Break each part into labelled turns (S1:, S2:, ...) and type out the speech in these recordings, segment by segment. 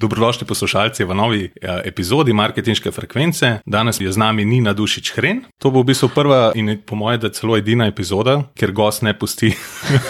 S1: Dobrodošli poslušalci v novi eh, epizodi marketinške frekvence. Danes je z nami Nina Dušič Hren. To bo v bistvu prva in po mojem, da celo edina epizoda, ker gost ne pusti,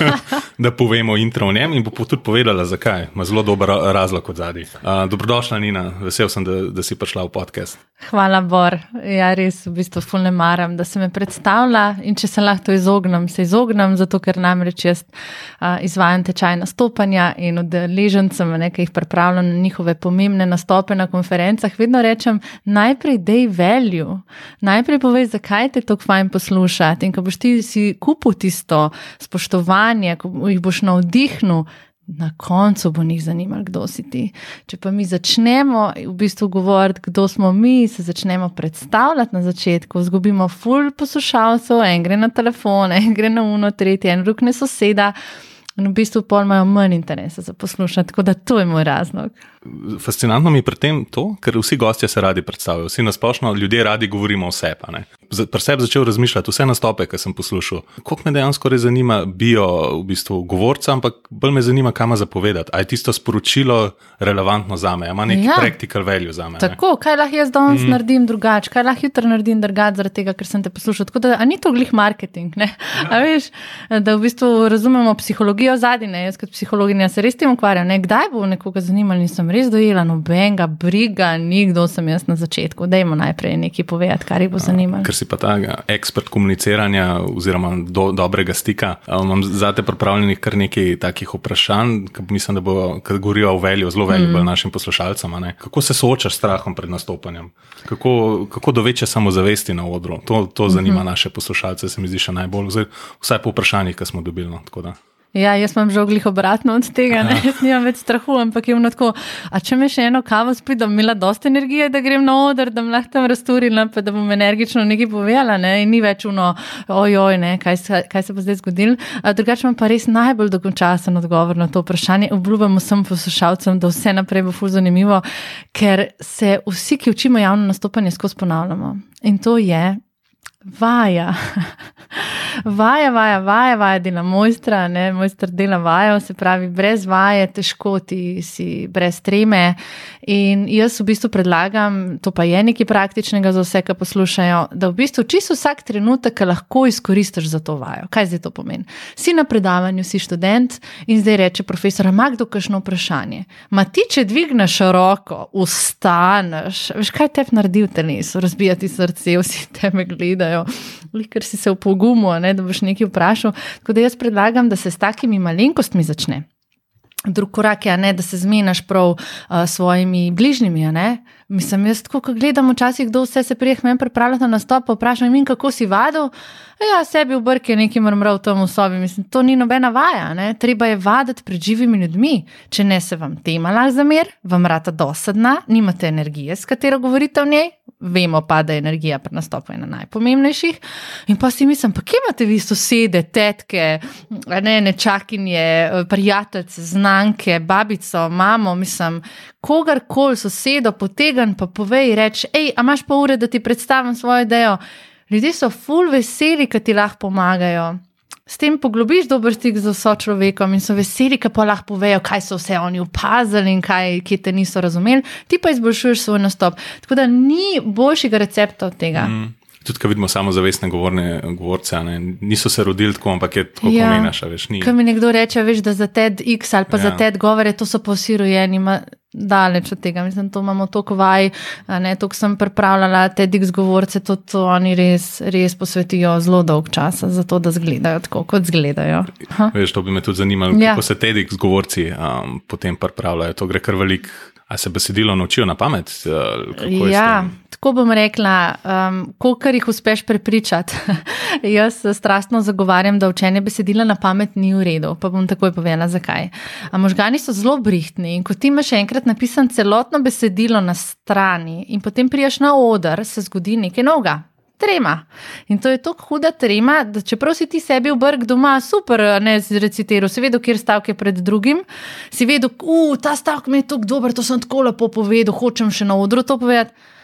S1: da povemo intro o njem in bo tudi povedala, zakaj. Ima zelo dober razlog od zadaj. Uh, dobrodošla, Nina, vesel sem, da, da si prišla v podcast.
S2: Hvala, Bor. Ja, res v bistvu fulne maram, da se me predstavlja in če se lahko izognem, se izognem, zato ker namreč jaz uh, izvajam tečaj nastopanja in udeležencem nekaj pripravljam na njih njihove pomembne nastope na konferencah, vedno rečem, najprej dej velju, najprej povej, zakaj te tako fajn poslušati. In ko boš ti si kupil tisto spoštovanje, ko jih boš navdihnil. Na koncu bo njih zanimalo, kdo si ti. Če pa mi začnemo v bistvu govoriti, kdo smo mi, se začnemo predstavljati na začetku, izgubimo ful poslušalcev, en gre na telefon, en gre na uno, tretji, en rukne soseda. In v bistvu pol imajo manj interesa za poslušati, tako da to je moj razlog.
S1: Fascinantno mi je pri tem to, ker vsi gostje se radi predstavijo, vsi nasplošno ljudje radi govorimo sebi. Pri sebi začel razmišljati vse nastope, ki sem poslušal. Kako me dejansko res zanima bio v bistvu govorca, ampak bolj me zanima, kaj ima zapovedati. Ali je tisto sporočilo relevantno za me, ima neki ja. practical value za me.
S2: Tako, ne? kaj lahko jaz danes mm. naredim drugače, kaj lahko jutri naredim drugače, zaradi tega, ker sem te poslušal. Tako da ni to glih marketing. Ja. Veš, da v bistvu razumemo psihologijo zadnje. Jaz kot psihologinja se res tem ukvarjam. Ne? Kdaj bo nekoga zanimalo, nisem res dojela nobenega briga, nikdo sem jaz na začetku. Dajmo najprej nekaj povedati, kar jih bo zanimalo.
S1: Ker si pa ta ekspert komuniciranja oziroma do, dobrega stika. Imam za te pripravljenih kar nekaj takih vprašanj, ki mislim, da bo, ki govorijo o velju, zelo velju mm. našim poslušalcem. Kako se soočaš s strahom pred nastopanjem? Kako, kako do večje samozavesti na odru? To, to zanima mm -hmm. naše poslušalce, se mi zdi še najbolj. Zdaj, vsaj po vprašanjih, ki smo dobili. No,
S2: Ja, jaz imam žoglih obratno od tega, ne jaz nimam več strahu, ampak je vno tako. A če me še eno kavo spri, da bom imela dosta energije, da grem na oder, da bom lahko tam razturila, pa da bom energično nekaj povedala, ne? in ni več uno, ojoj, ne? kaj, se, kaj se bo zdaj zgodilo. Drugače imam pa res najbolj dolgočasen odgovor na to vprašanje. Obljubim vsem poslušalcem, da vse naprej bo ful zanimivo, ker se vsi, ki učimo javno nastopanje, skozi ponavljamo. In to je, Vaja. vaja, vaja, vaja, vaja dela mojstra, ne? mojster dela vajo, se pravi, brez vaje, težko ti si, brez treme. In jaz v bistvu predlagam, to pa je nekaj praktičnega za vse, ki poslušajo, da v bistvu čisto vsak trenutek lahko izkoristiš za to vajo. Kaj zdaj to pomeni? Si na predavanju, si študent in zdaj reče profesor, ima kdo kakšno vprašanje? Ma ti, če dvigneš roko, ustaneš, veš kaj te naredi v telesu, razbijati srce, vsi tebe gledajo vprašajo, ker si se v pogumu, ne, da boš nekaj vprašal. Tako da jaz predlagam, da se s takimi malenkostmi začne. Drugi korak je, ne, da se zmenaš prav s svojimi bližnjimi. Mislim, jaz tako, ko gledam včasih, kdo vse se prijeh meni pripravlja na nastop, vprašam jim, kako si vadil. Ja, sebi v brke nekaj mrmral v tom v sobi. Mislim, to ni nobena vaja. Ne? Treba je vaditi pred živimi ljudmi. Če ne se vam tema lahko zamer, vam rata dosadna, nimate energije, s katero govorite o njej, vemo pa, da je energija pri nastopu ena najpomembnejših. In pa si mislim, pa kje imate vi sosede, tetke, ne, nečakinje, prijateljice, znanke, babico, mamo, mislim, kogarkoli sosedo potegam, pa povej, reči, hej, a imaš pa ure, da ti predstavim svojo idejo. Ljudje so full veseli, ki ti lahko pomagajo. S tem poglobiš dober stik z vso človekom in so veseli, ki pa lahko povejo, kaj so vse oni opazili in kaj, ki te niso razumeli, ti pa izboljšuješ svoj nastop. Tako da ni boljšega recepta od tega. Mm.
S1: Tudi, ko vidimo samo zavestne govorne, govorce, ne? niso se rodili tako, ampak je tako, ja. kot meniš.
S2: Ko mi nekdo reče, veš, da za TEDx ali pa ja. za TED govore, to so pa vsi rojeni, daleč od tega. Mislim, to imamo toliko vaj, to sem pripravljala, TEDx govorce, to, to oni res, res posvetijo zelo dolg čas za to, da zgledajo tako, kot zgledajo.
S1: Veš, to bi me tudi zanimalo, ja. kako se TEDx govorci um, potem pripravljajo. To gre kar velik. A se besedilo naučijo na pamet?
S2: Ja, tako bom rekla, um, kolikor jih uspeš prepričati. Jaz strastno zagovarjam, da učenje besedila na pamet ni v redu. Pa bom takoj povedala, zakaj. A možgani so zelo brihtni in ko ti imaš enkrat napisan celotno besedilo na strani in potem prijaš na oder, se zgodi nekaj novega trema. In to je tako huda trema, da čeprav si ti sebi v brk doma super, ne z recitiral, si vedel, kjer stavke pred drugim, si vedel, da ta stavek mi je tako dober, to sem tako lepo povedal, hočem še na odru to povedati.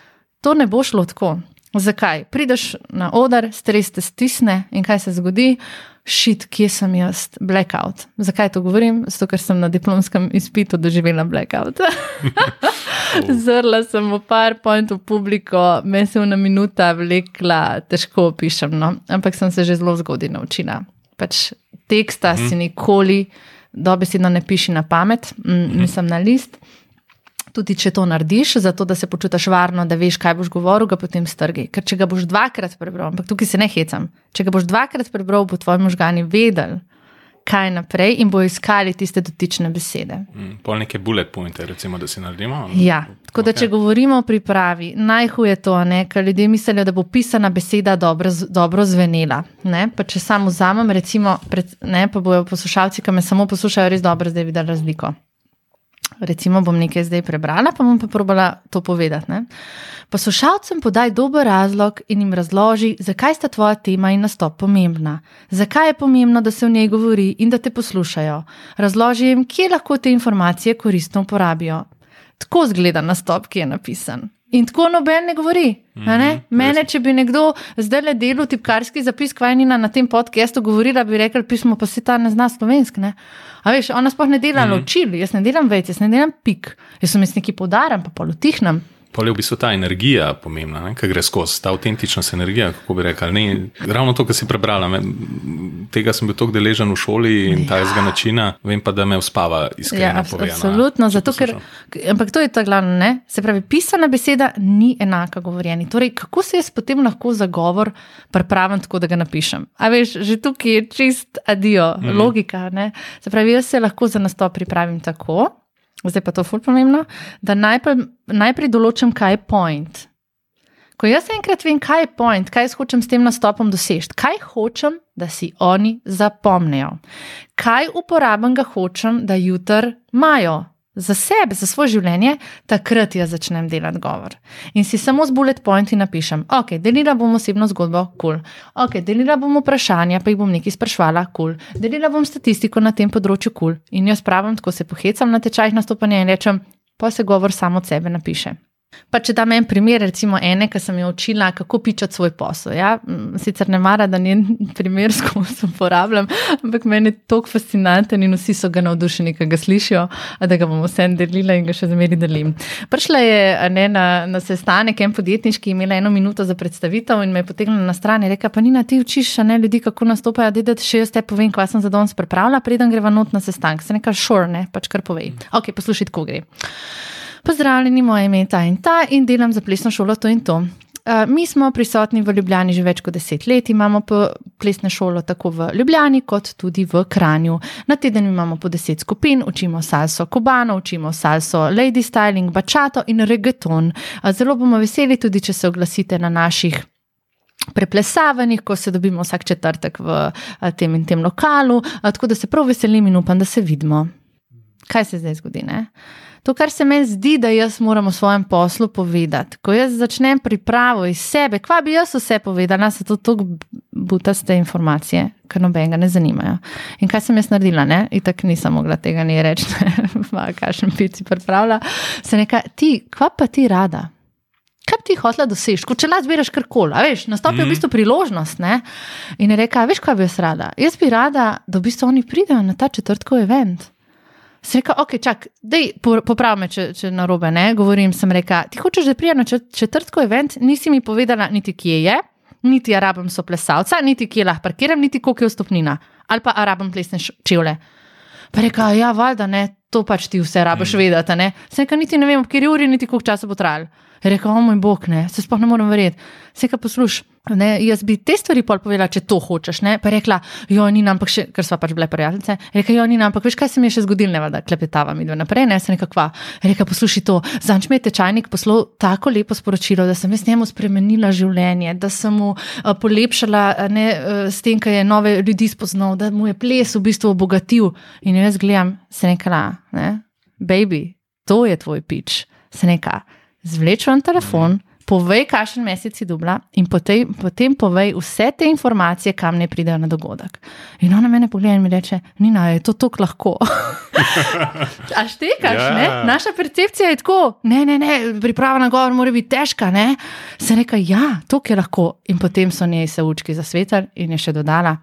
S2: To ne bo šlo tako. Zakaj? Prideš na oder, stres te stisne in kaj se zgodi? Šit, kje sem jaz? Blackout. Zakaj to govorim? Zato, ker sem na diplomskem izpitu doživela blackout. Zrla sem v PowerPoint v publiko, me se v ena minuta vlekla, težko opišem, no? ampak sem se že zelo zgodaj naučila. Pač teksta mm. si nikoli, dobesedno ne piši na pamet, mm, nisem na list. Tudi če to narediš, zato da se počutiš varno, da veš, kaj boš govoril, ga potem strgi. Ker če ga boš dvakrat prebral, ampak tukaj se ne hecam, če ga boš dvakrat prebral, bo tvoj možgani vedel, kaj naprej in bo iskali tiste dotične besede.
S1: Mm, pol neke bullet pointe, recimo, da si naredimo.
S2: Ja, tako da okay. če govorimo o pripravi, najhuje to, ker ljudje mislijo, da bo pisana beseda dobro, dobro zvenela. Ne? Pa če samo vzamem, recimo, pred, ne, pa bojo poslušalci, ki me samo poslušajo, res dobro zdaj videli razliko. Recimo bom nekaj zdaj prebrala, pa bom pa probala to povedati. Ne? Poslušalcem podaj dober razlog in jim razloži, zakaj sta tvoja tema in nastop pomembna. Zakaj je pomembno, da se v njej govori in da te poslušajo. Razloži jim, kje lahko te informacije koristno uporabijo. Tako zgleda nastop, ki je napisan. In tako noben ne govori. Mm -hmm, Mene, če bi nekdo zdaj le delal tipkarski zapis, kaj ni na tem podkastu govorila, bi rekel: pismo pa si ta ne zna slovensk. Ne? A veš, ona sploh ne dela mm -hmm. ločil, jaz ne delam več, jaz ne delam pik, jaz sem jaz neki podaran, pa polutihnem.
S1: Pa je v bistvu ta energija pomembna, ki gre skozi, ta avtentičnost energija. Kako bi rekel, ne, ravno to, kar si prebrala. Me, tega sem bil tako deležen v šoli in ja. tega načina, vem pa, da me uspava iskreno. Ja,
S2: abs absolutno, zato ker. Ampak to je ta glavno, ne? Se pravi, pisana beseda ni enaka govorjeni. Torej, kako se jaz potem lahko za govor pripravim tako, da ga napišem? A veš, že tukaj je čist adijo, mm -hmm. logika. Ne? Se pravi, jaz se lahko za nastop pripravim tako zdaj pa to ful pomembno, da najprej, najprej določim, kaj je point. Ko jaz enkrat vem, kaj je point, kaj hočem s tem nastopom doseči, kaj hočem, da si oni zapomnijo, kaj uporabnega hočem, da jutr imajo, za sebe, za svoje življenje, takrat jaz začnem delati govor. In si samo z bullet pointi napišem, ok, delila bom osebno zgodbo, kul, cool. ok, delila bom vprašanja, pa jih bom nekaj sprašvala, kul, cool. delila bom statistiko na tem področju, kul. Cool. In jaz pravim, tako se pohecam na tečajih nastopanja in rečem, pa se govor samo od sebe napiše. Pa če dam en primer, recimo ene, ki sem jo učila, kako pičati svoj posel. Ja? Sicer ne mara, da njen primer skozi uporabljam, ampak meni je to fascinanten in vsi so ga navdušeni, ki ga slišijo, da ga bom vse delila in ga še zmeri delim. Prišla je ne, na, na sestanek en podjetniški, imela eno minuto za predstavitev in me je potegnila na stran in rekla: Pa ni na ti učiš, ne ljudi, kako nastopajo, da še jaz te povem, kaj sem za danes pripravila, preden greva not na sestanek. Se nekaj šor, ne, pač kar povej. Ok, poslušaj, kako gre. Pozdravljeni, moje ime je ta in ta in delam za plesno šolo to in to. Uh, mi smo prisotni v Ljubljani že več kot deset let, imamo plesno šolo tako v Ljubljani, kot tudi v Kranju. Na teden imamo po deset skupin, učimo salso kubano, učimo salso lady styling, bačato in reggaeton. Uh, zelo bomo veseli tudi, če se oglasite na naših. Preplesavanjih, ko se dobimo vsak četrtek v tem in tem lokalu, tako da se prav veselim in upam, da se vidimo. Kaj se zdaj zgodi? Ne? To, kar se meni zdi, da jaz moram v svojem poslu povedati. Ko jaz začnem pripravo iz sebe, kva bi jaz vse povedala, se to tako butaste informacije, ker nobenega ne zanimajo. In kaj sem jaz naredila, ne? In tako nisem mogla tega ni reči, pa kakšen pici pripravlja. Se neka, ti, kva pa ti rada? Kaj bi ti hotela doseči, ko če lahko zbiraš karkoli, veš, nastopi mm. v mhm. bistvu priložnost. Ne? In je rekla, veš, kaj bi jaz rada? Jaz bi rada, da v bistvu oni pridejo na ta četrtkov event. Sem rekel, ok, čak, dej, popravi me, če, če na robe ne govorim. Sem rekel, ti hočeš, da prijemo na četrtko event, nisi mi povedala, niti kje je, niti arabam so plesalca, niti kje lahko parkiram, niti koliko je vstopnina, ali pa arabam plesne čevlje. Pa rekel, ja, valjda ne, to pač ti vse rabiš mm. vedeti. Sem rekel, niti ne vem, v kateri uri, niti koliko časa bo trajalo. Rekel, o moj bog, ne, se sploh ne morem verjeti. Se kaj posluš, ne, jaz bi te stvari pol povedala, če to hočeš. Ne, pa rekla, jo ni nam, še, ker sva pač bile prijateljice. Rekla, jo ni nam, veš, kaj se mi je še zgodilo, ne, da klepetava mi dve naprej, ne, sem nekakva. Rekla, posluši to, zanč mi je tečajnik poslal tako lepo sporočilo, da sem jaz njemu spremenila življenje, da sem mu uh, polepšala ne, uh, s tem, kaj je nove ljudi spoznal, da mu je ples v bistvu obogatil. In jaz gledam, se nekala, ne, baby, to je tvoj pič, se nekala zvlečem telefon, povej, kakšen mesec si dobila in potem, potem povej vse te informacije, kam ne pridejo na dogodek. In ona me pogleda in mi reče: Nina, je to tako lahko. A štekaš,
S1: Ja.
S2: ne? Naša percepcija je tako, ne, ne, ne, priprava na govor mora biti težka, ne? Se reka, ja, to je lahko. In potem so njej se učki zasvetali in je še dodala.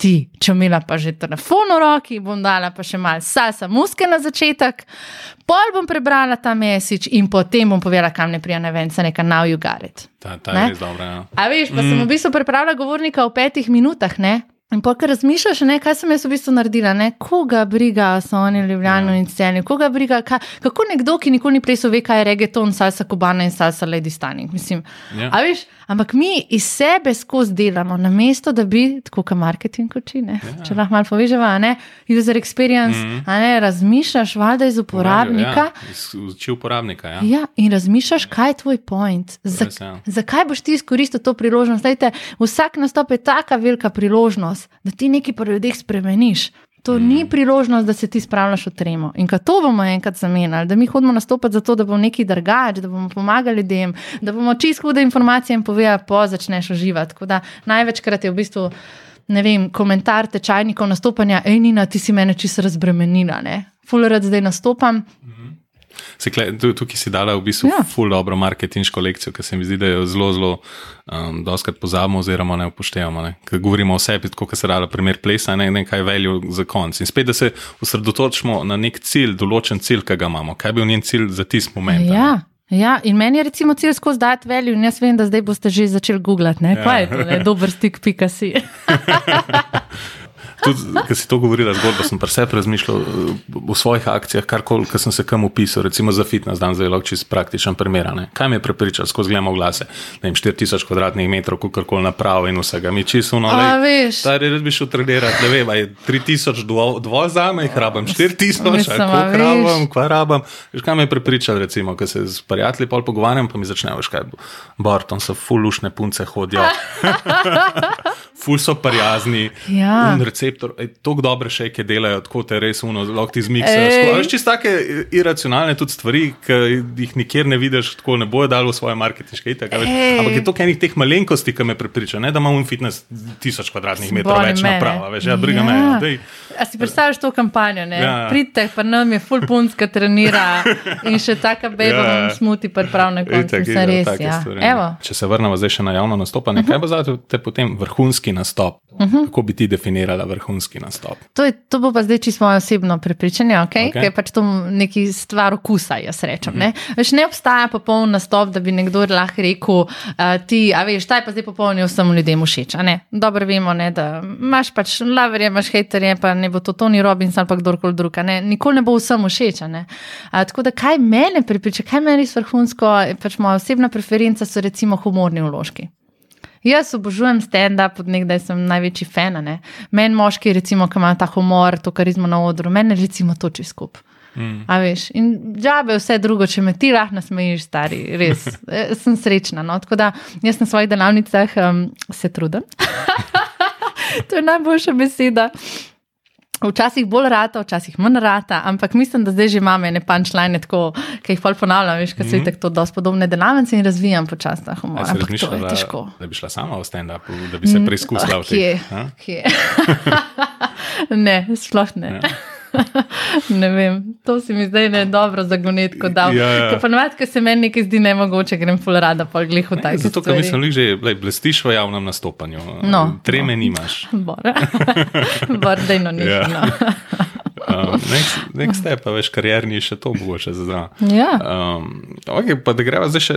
S2: Ti, če imela pa že telefon v roki, bom dala pa še malo salsa muske na začetek, pol bom prebrala ta mesič in potem bom povedala, kam ne prija na ven, se neka now you got it.
S1: Ta, ta
S2: Ne?
S1: je res dobra. Ja.
S2: A veš, pa mm. sem v bistvu pripravila govornika v petih minutah, ne? In pa, ker razmišljaš, ne, kaj sem jaz v bistvu naredila, ne? koga briga, so oni ljubljeni in ceni, koga briga, kaj, kako nekdo, ki nikoli ni plesal, ve, kaj je reggaeton, salsa kubana in salsa lady stunning. Mislim,
S1: Ja.
S2: a veš, ampak mi iz sebe skozi delamo, namesto da bi, tako kot marketing uči, ne,
S1: Ja.
S2: če lahko malo povežemo, a ne, user experience, mm. -hmm. ne, razmišljaš, valjda iz uporabnika.
S1: Ja, iz- uporabnika. Ja.
S2: Ja, in razmišljaš, kaj je tvoj point. Za,
S1: Res, ja.
S2: zakaj boš ti izkoristil to priložnost? Dajte, vsak nastop je tako velika priložnost, da ti nekaj pri ljudeh spremeniš. To mm. ni priložnost, da se ti spravljaš v tremo. In ko to bomo enkrat zamenjali, da mi hodimo nastopati zato, da bomo nekaj drugač, da bomo pomagali ljudem, da bomo čisto hude informacije jim povedali, pa začneš uživati. Tako da največkrat je v bistvu. Ne vem, komentar tečajnikov nastopanja, ej, Nina, ti si mene čisto razbremenila. Fulerad zdaj nastopam,
S1: Se kle, tu- Tukaj si dala v bistvu
S2: Ja.
S1: ja. ful dobro marketinško lekcijo, ki se mi zdi, da jo zelo, zelo um, doskrat pozabimo oziroma ne upoštevamo. Ne? Ker govorimo o sebi, tako kot se rada primer plesa, ne, ne kaj veljo za konc. In spet, da se osredotočimo na nek cilj, določen cilj, ki ga imamo. Kaj je bil njen cilj za tisti moment? a ne?
S2: Ja. Ja, in meni je recimo cilj skozi dati veljo, in jaz vem, da zdaj boste že začeli googlati, ne? kaj je to, ne? dober stik, pika si.
S1: Tudi, ker si to govorila zgodba, sem pri sebi razmišljal eh, o svojih akcijah, karkoli, ki sem se kam upisal, recimo za fitness, dan lahko čist praktičen primer. ne. Kaj me je prepričal, skozi gledamo glase, ne vem, 4000 kvadratnih metrov, kakorkoli naprav in vsega, mi čisto no,
S2: veš.
S1: stari res bi šel trenirati, ne vem, je 3000 dovolj, dovolj za me, jih rabim 4000,
S2: Mislim, a
S1: kako rabim, kva rabim. Veš, kaj me je prepričal, recimo, ko se z prijatelji pol pogovarjam, pa mi začnejo, veš kaj, Barton so fulušne punce hodijo. Ful so prijazni,
S2: Ja.
S1: Receptor, tako dobre šejke delajo, tako te res uno, lahko ti zmiksajo. Veš, čisto take iracionalne tudi stvari, ki jih nikjer ne vidiš, tako ne bojo dali v svoje marketinške itak. Ampak je to enih teh malenkosti, ki me prepriča, ne da imamo fitness tisoč kvadratnih metrov
S2: Boli
S1: več
S2: mene.
S1: naprava, veš, ja, briga
S2: Ja.
S1: me. Dej.
S2: A si predstavljaš to kampanjo?
S1: Ja.
S2: Ja. Pridite, pa nam je full punska trenira in še taka beba
S1: Ja.
S2: ja. smuti, pa prav na koncu.
S1: Itak, itak,
S2: res, ja. Evo,
S1: Če se vrnemo zdaj še na javno nastopanje, uh -huh. kaj bo za te potem vrhunski nastop? Uh -huh. Kako bi ti definirala vrhunski nastop?
S2: to, je, to bo pa zdaj čisto moje osebno prepričanje, okay? Okay. ker je pač to neki stvar okusa, jaz rečem. Ne? Veš, ne obstaja popoln nastop, da bi nekdo lahko rekel, uh, ti, a veš, ta je pa zdaj popolnil vsem ljudem všeč. Dobro vemo, ne, da imaš pač laverje, imaš haterje, pa ne bo to Tony Robbins ali pa kdorkoli drug. ne. Nikoli ne bo vsem všeč. a. A, tako da kaj mene prepriča, kaj meni je vrhunsko, pač moja osebna preferenca so recimo humorni vložki. Jaz obožujem stand-up, od nekdaj sem največji fan. Meni moški, recimo, ki imajo ta humor, to karizmo na odru, meni recimo toči skup. Mm. A veš, in džabe vse drugo, če me ti lahko nasmejiš, stari, res, eh, sem srečna. No? Tako da jaz na svojih delavnicah um, se trudim. to je najboljša beseda. Včasih bolj rata, včasih manj rata, ampak mislim, da zdaj že imam ene punčline, ki jih pol ponavljam, veš, ker so mm -hmm. tako dosti podobne delavnice in razvijam počasi ta humor. Ampak to je težko.
S1: da bi šla sama v stand-up, da bi se preizkusila v tem?
S2: Kje? ne, sploh ne.
S1: Ja.
S2: ne vem, to se mi zdaj ne dobro zagonetko dal.
S1: Ja, ja.
S2: Ker Ponovadi, ko se meni nekaj zdi nemogoče, grem ful rada, pa glih v
S1: Ne,
S2: take
S1: Zato, ker mislim, že lej, blestiš v javnem nastopanju.
S2: No,
S1: Treme
S2: no.
S1: nimaš.
S2: Bor, Bor dejno ni.
S1: Ja.
S2: No.
S1: Um, next, next step, pa veš, karjerni je še to mogoče za zdaj.
S2: Ja.
S1: Um, okay, pa da greva zdaj še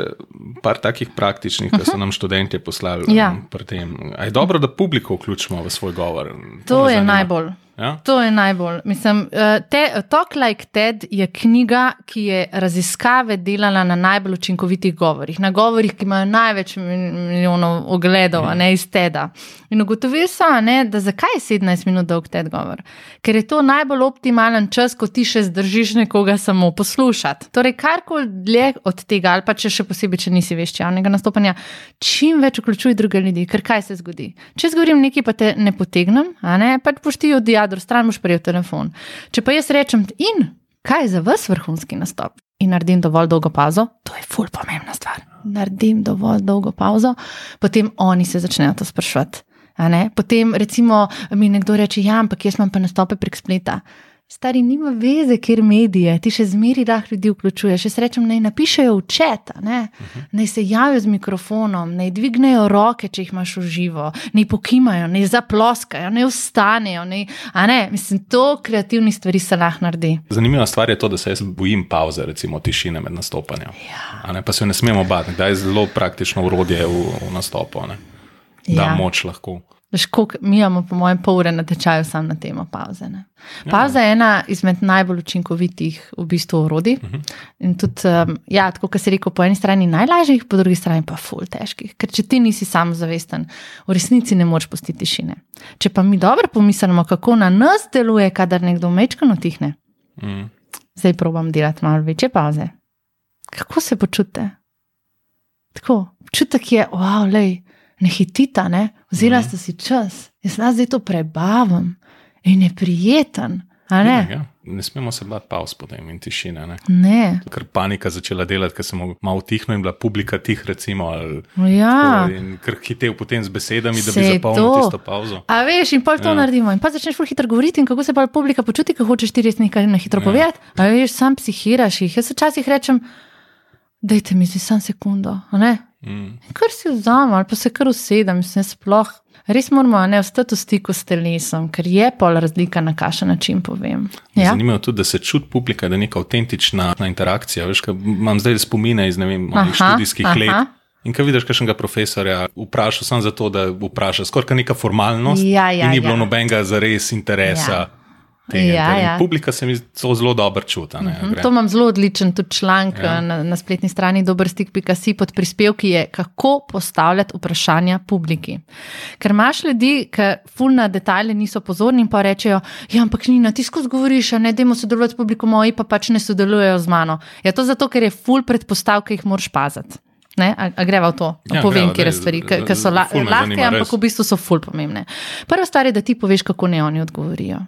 S1: par takih praktičnih, ki so nam študenti poslali.
S2: Ja.
S1: Um, pri tem. A je dobro, da publiko vključimo v svoj govor?
S2: To
S1: me
S2: je
S1: zanima.
S2: najbolj.
S1: Ja?
S2: To je najbolj. Mislim, eh, te, Talk Like Ted je knjiga, ki je raziskave delala na najbolj učinkovitih govorih, na govorih, ki imajo največ mil- milijonov ogledov, a ne iz Teda. In ugotovili so, ne, da zakaj je 17 minut dolg TED govor? Ker je to najbolj optimalen čas, ko ti še zdržiš nekoga samo poslušati. Torej, karkoli dlje od tega, ali pa če še posebej, če nisi veš javnega nastopanja, čim več vključuj druge ljudi, ker kaj se zgodi? Če zgovorim nekaj, pa te ne potegnem, a ne, pač pošti od jadra, stran boš prejel telefon. Če pa jaz rečem, in kaj je za vas vrhunski nastop? In naredim dovolj dolgo pazo, to je ful pomembna stvar. naredim dovolj dolgo pauzo, potem oni se začnejo to sprašovati. Potem, recimo, mi nekdo reče: Ja, ampak jaz imam pa nastope prek spleta. Stari nima veze, ker medije, ti še zmeri dah ljudi vključuješ. Jaz rečem, naj napišejo v čet, ne? naj se javijo z mikrofonom, naj dvignejo roke, če jih imaš v živo, naj pokimajo, naj zaploskajo, naj vstanejo. Naj, ne? Mislim, to kreativni stvari se lahko naredi.
S1: Zanimiva stvar je to, da se jaz bojim pauze, recimo tišine med nastopanjem. Ja. Pa se jo ne smemo bati, da je zelo praktično urodje v, v nastopu. Ne? Da ja. moč lahko.
S2: Škok, mi imamo, po mojem, pol ure na tečaju samo na temo pauze. Ne. Pauza ja. je ena izmed najbolj učinkovitih v bistvu orodij. Uh mhm. -huh. In tudi, um, ja, tako kot se reče, po eni strani najlažjih, po drugi strani pa ful težkih. Ker če ti nisi samozavesten, v resnici ne moreš postiti tišine. Če pa mi dobro pomislimo, kako na nas deluje, kadar nekdo mečkano tihne. Uh mhm. -huh. Zdaj probam delati malo večje pauze. Kako se počutite? Tako, občutek je, wow, lej ne hitita, ne? vzela mm. sta si čas, jaz zdaj to prebavim in je prijeten. Ne?
S1: Ja, ja. ne smemo se bati pauz potem in tišine. Ne?
S2: Ne.
S1: Ker panika začela delati, ker sem malo tiho in bila publika tih, recimo. Ali,
S2: ja.
S1: Ker hitev potem z besedami, se da bi zapolnil tisto pauzo.
S2: A veš, in pa to ja. naredimo. In pa začneš ful hitro govoriti in kako se pa publika počuti, ko hočeš ti res nekaj na hitro ja. povedati. A veš, sam psihiraš jih. Jaz včasih rečem, dajte mi zdaj sam sekundo. Mm. Kar si vzamem, ali pa se kar usedem, se sploh. Res moramo ne ostati v stiku s telesom, ker je pol razlika, na kakšen način povem.
S1: Ja? Zanimivo je tudi, da se čuti publika, da je neka avtentična interakcija. Veš, imam zdaj spomine iz vem, študijskih aha. let. In ko vidiš, kakšnega profesorja, vprašaj samo zato, da vprašaj, skoraj neka formalnost.
S2: Ja, ja,
S1: in ni
S2: ja.
S1: bilo nobenega zares interesa. Ja. Tega, ja, ja. Publika se mi zelo dobro čuti. Uh
S2: -huh. To imam zelo odličen tudi članek ja. na, na spletni strani dobrstik.si pod prispevki, je, kako postavljati vprašanja publiki. Ker imaš ljudi, ki fulna detajle niso pozorni in pa rečejo: Ja, ampak ni na tisku zgovoriš, ne demo sodelovati s publiko, moji pa pač ne sodelujejo z mano. Je to zato, ker je ful predpostavka, ki jih moraš paziti. Ne, a, a greva v to, ja, povem, kje stvari, ki so la, lahke, ampak v bistvu so ful pomembne. Prva stvar je, da ti poveš, kako ne oni odgovorijo.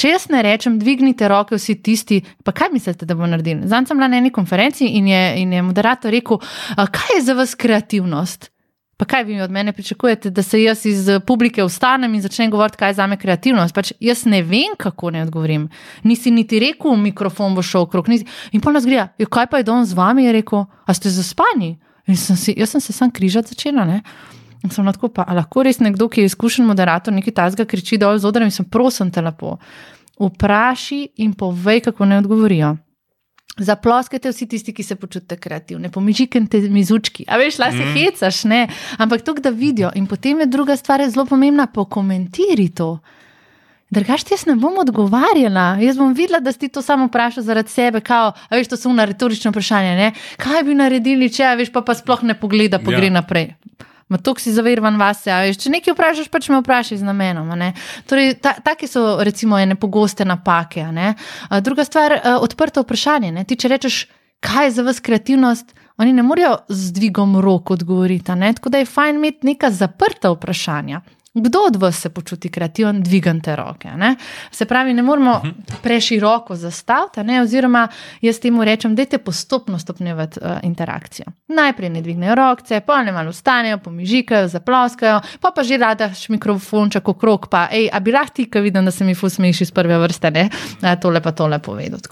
S2: Če jaz ne rečem, dvignite roke, vsi tisti, pa kaj mislite, da bo naredil? Zdaj sem bila na eni konferenci in je, in je moderator rekel, kaj je za vas kreativnost? Pa kaj vi od mene pričakujete, da se jaz iz publike vstanem in začnem govoriti, kaj je za me kreativnost? Pač jaz ne vem, kako ne odgovorim. Nisi niti rekel, mikrofon bo šel okrog. Nisi... In pa nas gre, kaj pa je dom z vami, je rekel, a ste zaspani? In sem si, jaz sem se sam križati začela. Ne? Sem lahko pa, lahko res nekdo, ki je izkušen moderator, nekaj tajnega kriči dol z odrem in sem prosim te lepo. Vpraši in povej, kako ne odgovorijo. Zaploskajte vsi tisti, ki se počutite kreativni, pomižite mizučki. A veš, la se mm. hecaš, ne? Ampak to, da vidijo. In potem je druga stvar, zelo pomembna, pokomentiri to. Drugač, jaz ne bom odgovarjala. Jaz bom videla, da si to samo vprašala zaradi sebe. Kao, veš, to so una retorična vprašanja. Ne? Kaj bi naredili, če veš, pa, pa sploh ne pogleda, pa ja. gre naprej. Ma to si zaverovan vase. Če nekaj vprašaš, pač me vprašaj z namenom. Torej, ta, take so recimo ene pogoste napake. Druga stvar, odprto vprašanje. Ne? Ti, če rečeš, kaj je za vas kreativnost, oni ne morejo z dvigom rok odgovoriti. Tako da je fajn imeti neka zaprta vprašanja. Kdo od vas se počuti kreativen, dvigante roke? Ne? Se pravi, ne moramo mhm. preširoko zastaviti, ne? oziroma jaz temu rečem, da je postopno stopnjevati uh, interakcijo. Najprej ne dvignejo roke, pa ne malo vstanejo, pomižikajo, zaploskajo, pa pa že radaš mikrofon, čako krok, pa hej, a bi lahko ti, ki vidim, da se mi fusmiš iz prve vrste, ne? tole pa tole povedati.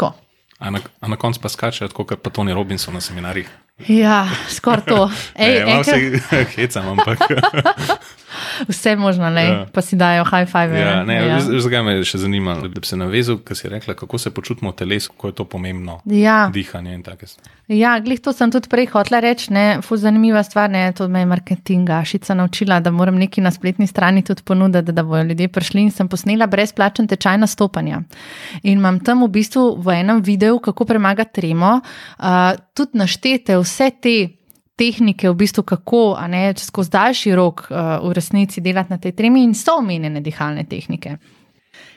S1: A na, a na koncu pa skačejo, kot pa Tony Robinson na seminarjih.
S2: Ja, skoraj to.
S1: Ej, ne, enkrat... se hecam, ampak.
S2: Vse možno, ja. pa si dajo high five.
S1: Ja, ja. Zakaj me še zanima, da bi se navezal, kaj si rekla, kako se počutimo v telesu, kako je to pomembno.
S2: Ja.
S1: Dihanje in tako.
S2: Ja, glih to sem tudi prej hotela reči, ne, fuz zanimiva stvar, ne, to me je marketinga, šica naučila, da moram neki na spletni strani tudi ponuditi, da bojo ljudje prišli in sem posnela brezplačen tečaj nastopanja. In imam tam v bistvu v enem videu, kako premagati tremo, uh, tudi naštete vse te tehnike, v bistvu kako, a ne skozi daljši rok uh, v resnici delati na tej tremi in so omenjene dihalne tehnike.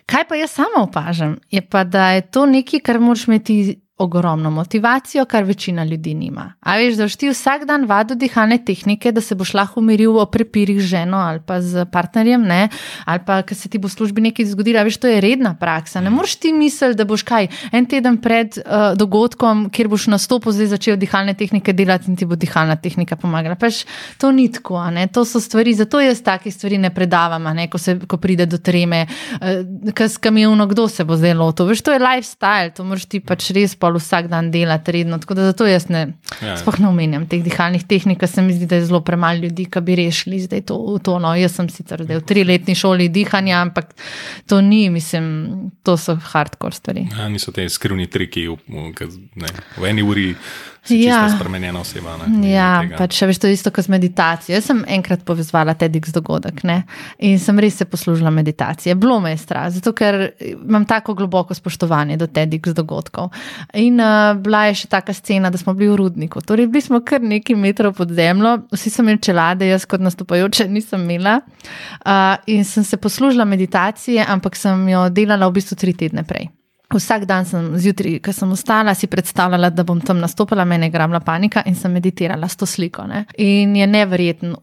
S2: Kaj pa jaz sama opažam, je pa, da je to nekaj, kar moraš imeti ogromno motivacijo, kar večina ljudi nima. A veš, da ti vsak dan vado dihalne tehnike, da se boš lahko umiril o prepirih z ženo ali pa z partnerjem, ne? ali pa ker se ti bo v službi nekaj zgodilo. Veš, to je redna praksa. Ne moreš ti misliti, da boš kaj en teden pred uh, dogodkom, kjer boš nastopil, zdaj začel dihalne tehnike delati in ti bo dihalna tehnika pomagala. Pač to ni tako, to so stvari, zato jaz take stvari ne predavam, ne? Ko, se, ko pride do treme, uh, kas kamionov, kdo se bo zdaj lotil. Veš, to je lifestyle, to moraš ti pač res pa vsak dan delati redno. Tako da zato jaz ne, ja, sploh ne omenjam teh dihalnih tehnik, ker se mi zdi, da je zelo premalo ljudi, ki bi rešili zdaj to. to no. Jaz sem sicer v triletni šoli dihanja, ampak to ni, mislim, to so hardcore stvari.
S1: Ja, niso te skrivni triki v, v, ne, v eni uri. Ja, spremenjena oseba.
S2: Ne, ja, pač veš, to je isto kot meditacija. Jaz sem enkrat povezala TEDx dogodek ne? in sem res se poslužila meditacije. Bilo me je strah, zato ker imam tako globoko spoštovanje do TEDx dogodkov. In uh, bila je še taka scena, da smo bili v rudniku. Torej, bili smo kar nekaj metrov pod zemljo, vsi so imeli čelade, jaz kot nastopajoče nisem imela. Uh, in sem se poslužila meditacije, ampak sem jo delala v bistvu tri tedne prej. Vsak dan sem zjutraj, ko sem ostala, si predstavljala, da bom tam nastopila, meni je grabila panika in sem meditirala s to sliko. Ne? In je neverjeten,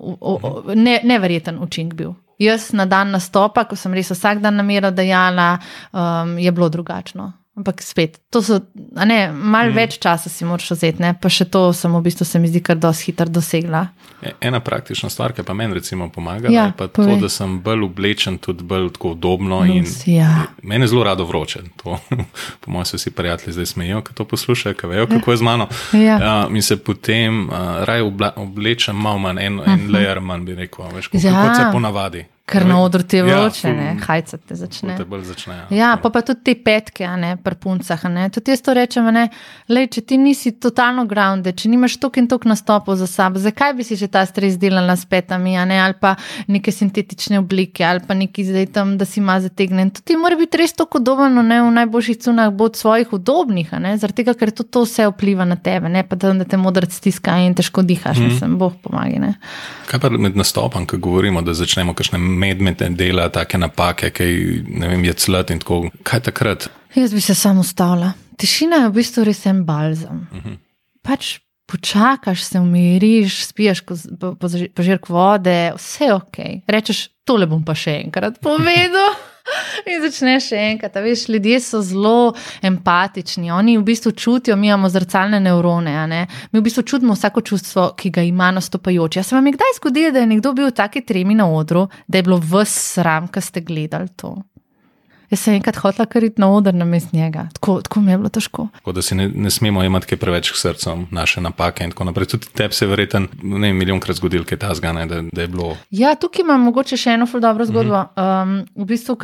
S2: ne, neverjeten učinek bil. Jaz na dan nastopa, ko sem res vsak dan namero dejala, um, je bilo drugačno. Ampak spet, to so, ne, malo mm. več časa si moraš vzeti, ne? pa še to sem v bistvu se mi zdi kar dosti hitro dosegla.
S1: E, ena praktična stvar, ki pa meni recimo pomaga, ja, je pa povej. to, da sem bolj oblečen, tudi bolj tako udobno Lus, in ja. meni je zelo rado vroče. To, po mojem se vsi prijatelji zdaj smejijo, ko to poslušajo, ko vejo, kako je z mano. Ja. Ja, in se potem uh, raje oblečem malo manj, en, uh -huh. en mhm. layer manj bi rekel, veš, kako ja. se ponavadi.
S2: Ker na odru ti je ja, vroče, ja, hajca te začne.
S1: Te začne ja,
S2: ja, pa, pa tudi te petke, ne, pri puncah. Tudi jaz to rečem, ne, lej, če ti nisi totalno grounded, če nimaš tok in tok nastopov za sabo, zakaj bi si že ta stres delala s petami, ne, ali pa neke sintetične oblike, ali pa neki zdaj tam, da si ima zategnen. To ti mora biti res tako udobno, ne v najboljših cunah, bo od svojih udobnih, zaradi tega, ker to, to vse vpliva na tebe, ne pa da, da te modrc stiska in težko dihaš, mm. mislim, boh pomaga.
S1: Kaj pa med nastopom, ko govorimo, da začnemo kakšne medmete dela, take napake, ne vem, je clet in tako. Kaj takrat?
S2: Jaz bi se samo ustavila. Tišina je v bistvu res en balzam. Uh mhm. -huh. Pač počakaš, se umiriš, spiješ požirk vode, vse je ok. Rečeš, tole bom pa še enkrat povedal. In začneš še enkrat. Veš, ljudje so zelo empatični, oni v bistvu čutijo, mi imamo zrcalne nevrone. Mi v bistvu čutimo vsako čustvo, ki ga ima nastopajoč. Jaz sem vam kdaj zgodil, da je nekdo bil v taki tremi na odru, da je bilo vse sram, ko ste gledali to. Jaz sem enkrat hotel kariti na oder na mest njega, tako, tako mi je bilo težko.
S1: Tako da si ne, ne smemo imeti preveč srca, naše napake in tako naprej. Tudi tebi se je verjetno ne milijonkrat zgodil, kaj ta zgane, da, da je bilo.
S2: Ja, tukaj imam mogoče še eno zelo dobro zgodbo. Mm -hmm. um, v bistvu,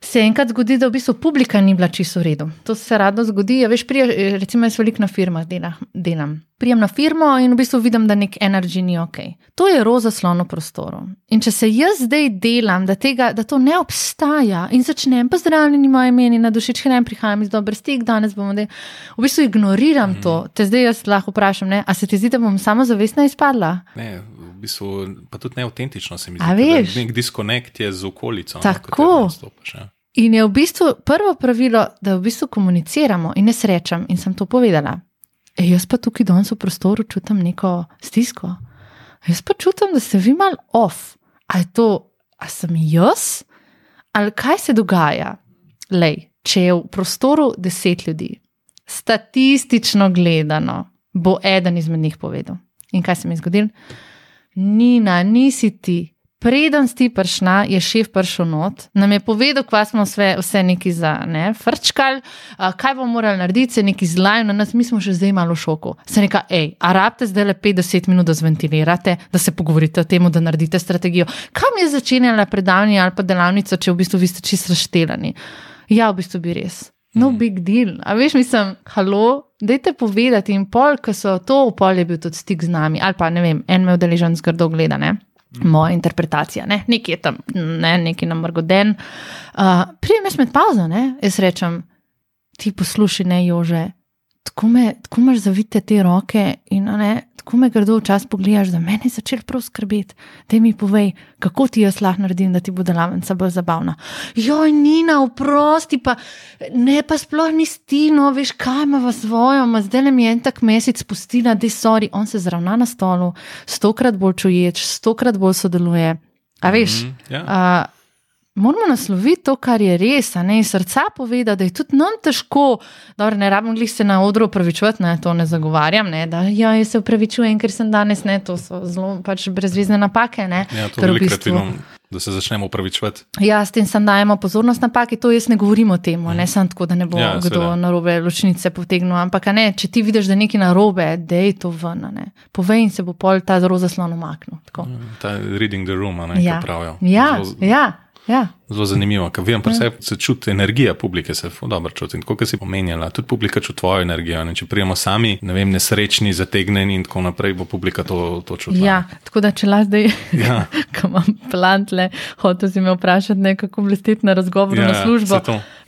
S2: se enkrat zgodi, da v bistvu publika ni bila čisto v redu. To se rado zgodi. Ja, veš, prije, recimo, jaz veliko na firmah delam. Prijem na firmo in v bistvu vidim, da nek energy ni ok. To je roza slon v prostoru. In če se jaz zdaj delam, da, tega, da to ne obstaja in začnem, pa zdravljeni moje meni na duši, če ne prihajam iz dobre stik, danes bomo delali. V bistvu ignoriram mm. to. Te zdaj jaz lahko vprašam, ne? a se ti zdi, da bom samo zavestna izpadla?
S1: Ne. V bistvu, pa tudi neautentično se mi zdi. Nek diskonekt je z okolico.
S2: Tako. Ne, In je v bistvu prvo pravilo, da v bistvu komuniciramo in ne srečam, in sem to povedala. E, jaz pa tukaj danes v prostoru čutim neko stisko. Jaz pa čutim, da ste vi mal off. A je to, a sem jaz? Ali kaj se dogaja? Lej, če je v prostoru deset ljudi, statistično gledano, bo eden izmed njih povedal. In kaj se mi je zgodilo? Nina, nisi ti, Preden si prišla, je šef prišel not, nam je povedal, kva smo vse, vse neki za ne, frčkal, kaj bomo morali narediti, se neki zlajo na nas, mi smo še zdaj malo v šoku. Se neka, hej, a rabite zdaj le 50 minut, da zventilirate, da se pogovorite o tem, da naredite strategijo. Kam je začenjala predavanje ali pa delavnica, če v bistvu vi ste čisto razštelani? Ja, v bistvu bi res. No, mhm. big deal. A veš, mislim, halo, dajte povedati in pol, ko so to v polju bil tudi stik z nami, ali pa ne vem, en me udeležen zgrdo gledane moja interpretacija, ne? nekaj je tam, ne? nekaj nam mrgoden. Uh, Prijem jaz med pauzo, ne? jaz rečem, ti poslušaj, ne jože. Tako, me, tako imaš zavite te roke in ne, ko me grdo včasih pogledaš, da meni je začel prav skrbeti, da mi povej, kako ti jaz lahko naredim, da ti bo delavnica bolj zabavna. Joj, Nina, oprosti, pa ne pa sploh ni stino, veš, kaj ima v svojo, ma zdaj le mi je en tak mesec spustila, da je sorry, on se zravna na stolu, stokrat bolj čuječ, stokrat bolj sodeluje. A veš?
S1: Mhm, ja.
S2: a, Moramo nasloviti to, kar je res, a ne iz srca povedati, da je tudi nam težko, da ne rabim glih se na odru upravičevati, ne, to ne zagovarjam, ne, da ja, jaz se upravičujem, ker sem danes ne, to so zelo pač brezvezne napake. Ne,
S1: Ja, to
S2: ker v
S1: velikokrat
S2: bistvu-
S1: vidim, da se začnemo upravičevati.
S2: Ja, s tem sem dajemo pozornost napaki, to jaz ne govorim o tem, ne samo tako, da ne bo
S1: Ja,
S2: kdo
S1: seveda.
S2: na robe ločnice potegnil. Ampak a ne, če ti vidiš, da je nekaj na robe, dej to ven. a ne. Povej in se bo pol ta roza slon umaknil. tako.
S1: Ta reading the room, a ne,
S2: Ja,
S1: ja. pravijo.
S2: ja,
S1: Zelo,
S2: ja, ja.
S1: zelo zanimivo, ker vem, ja. se čuti energija publike, se dobro čuti. In kot si pomenjala, tudi publika čuti tvojo energijo. Ne? Če prijemo sami, ne vem, nesrečni, zategnjeni in tako naprej, bo publika to, to čutila.
S2: Ja, tako da če lahko zdaj,
S1: Ja.
S2: ko imam plantle, hotel si me vprašati nekako blesteti na razgovor
S1: Ja,
S2: na službo.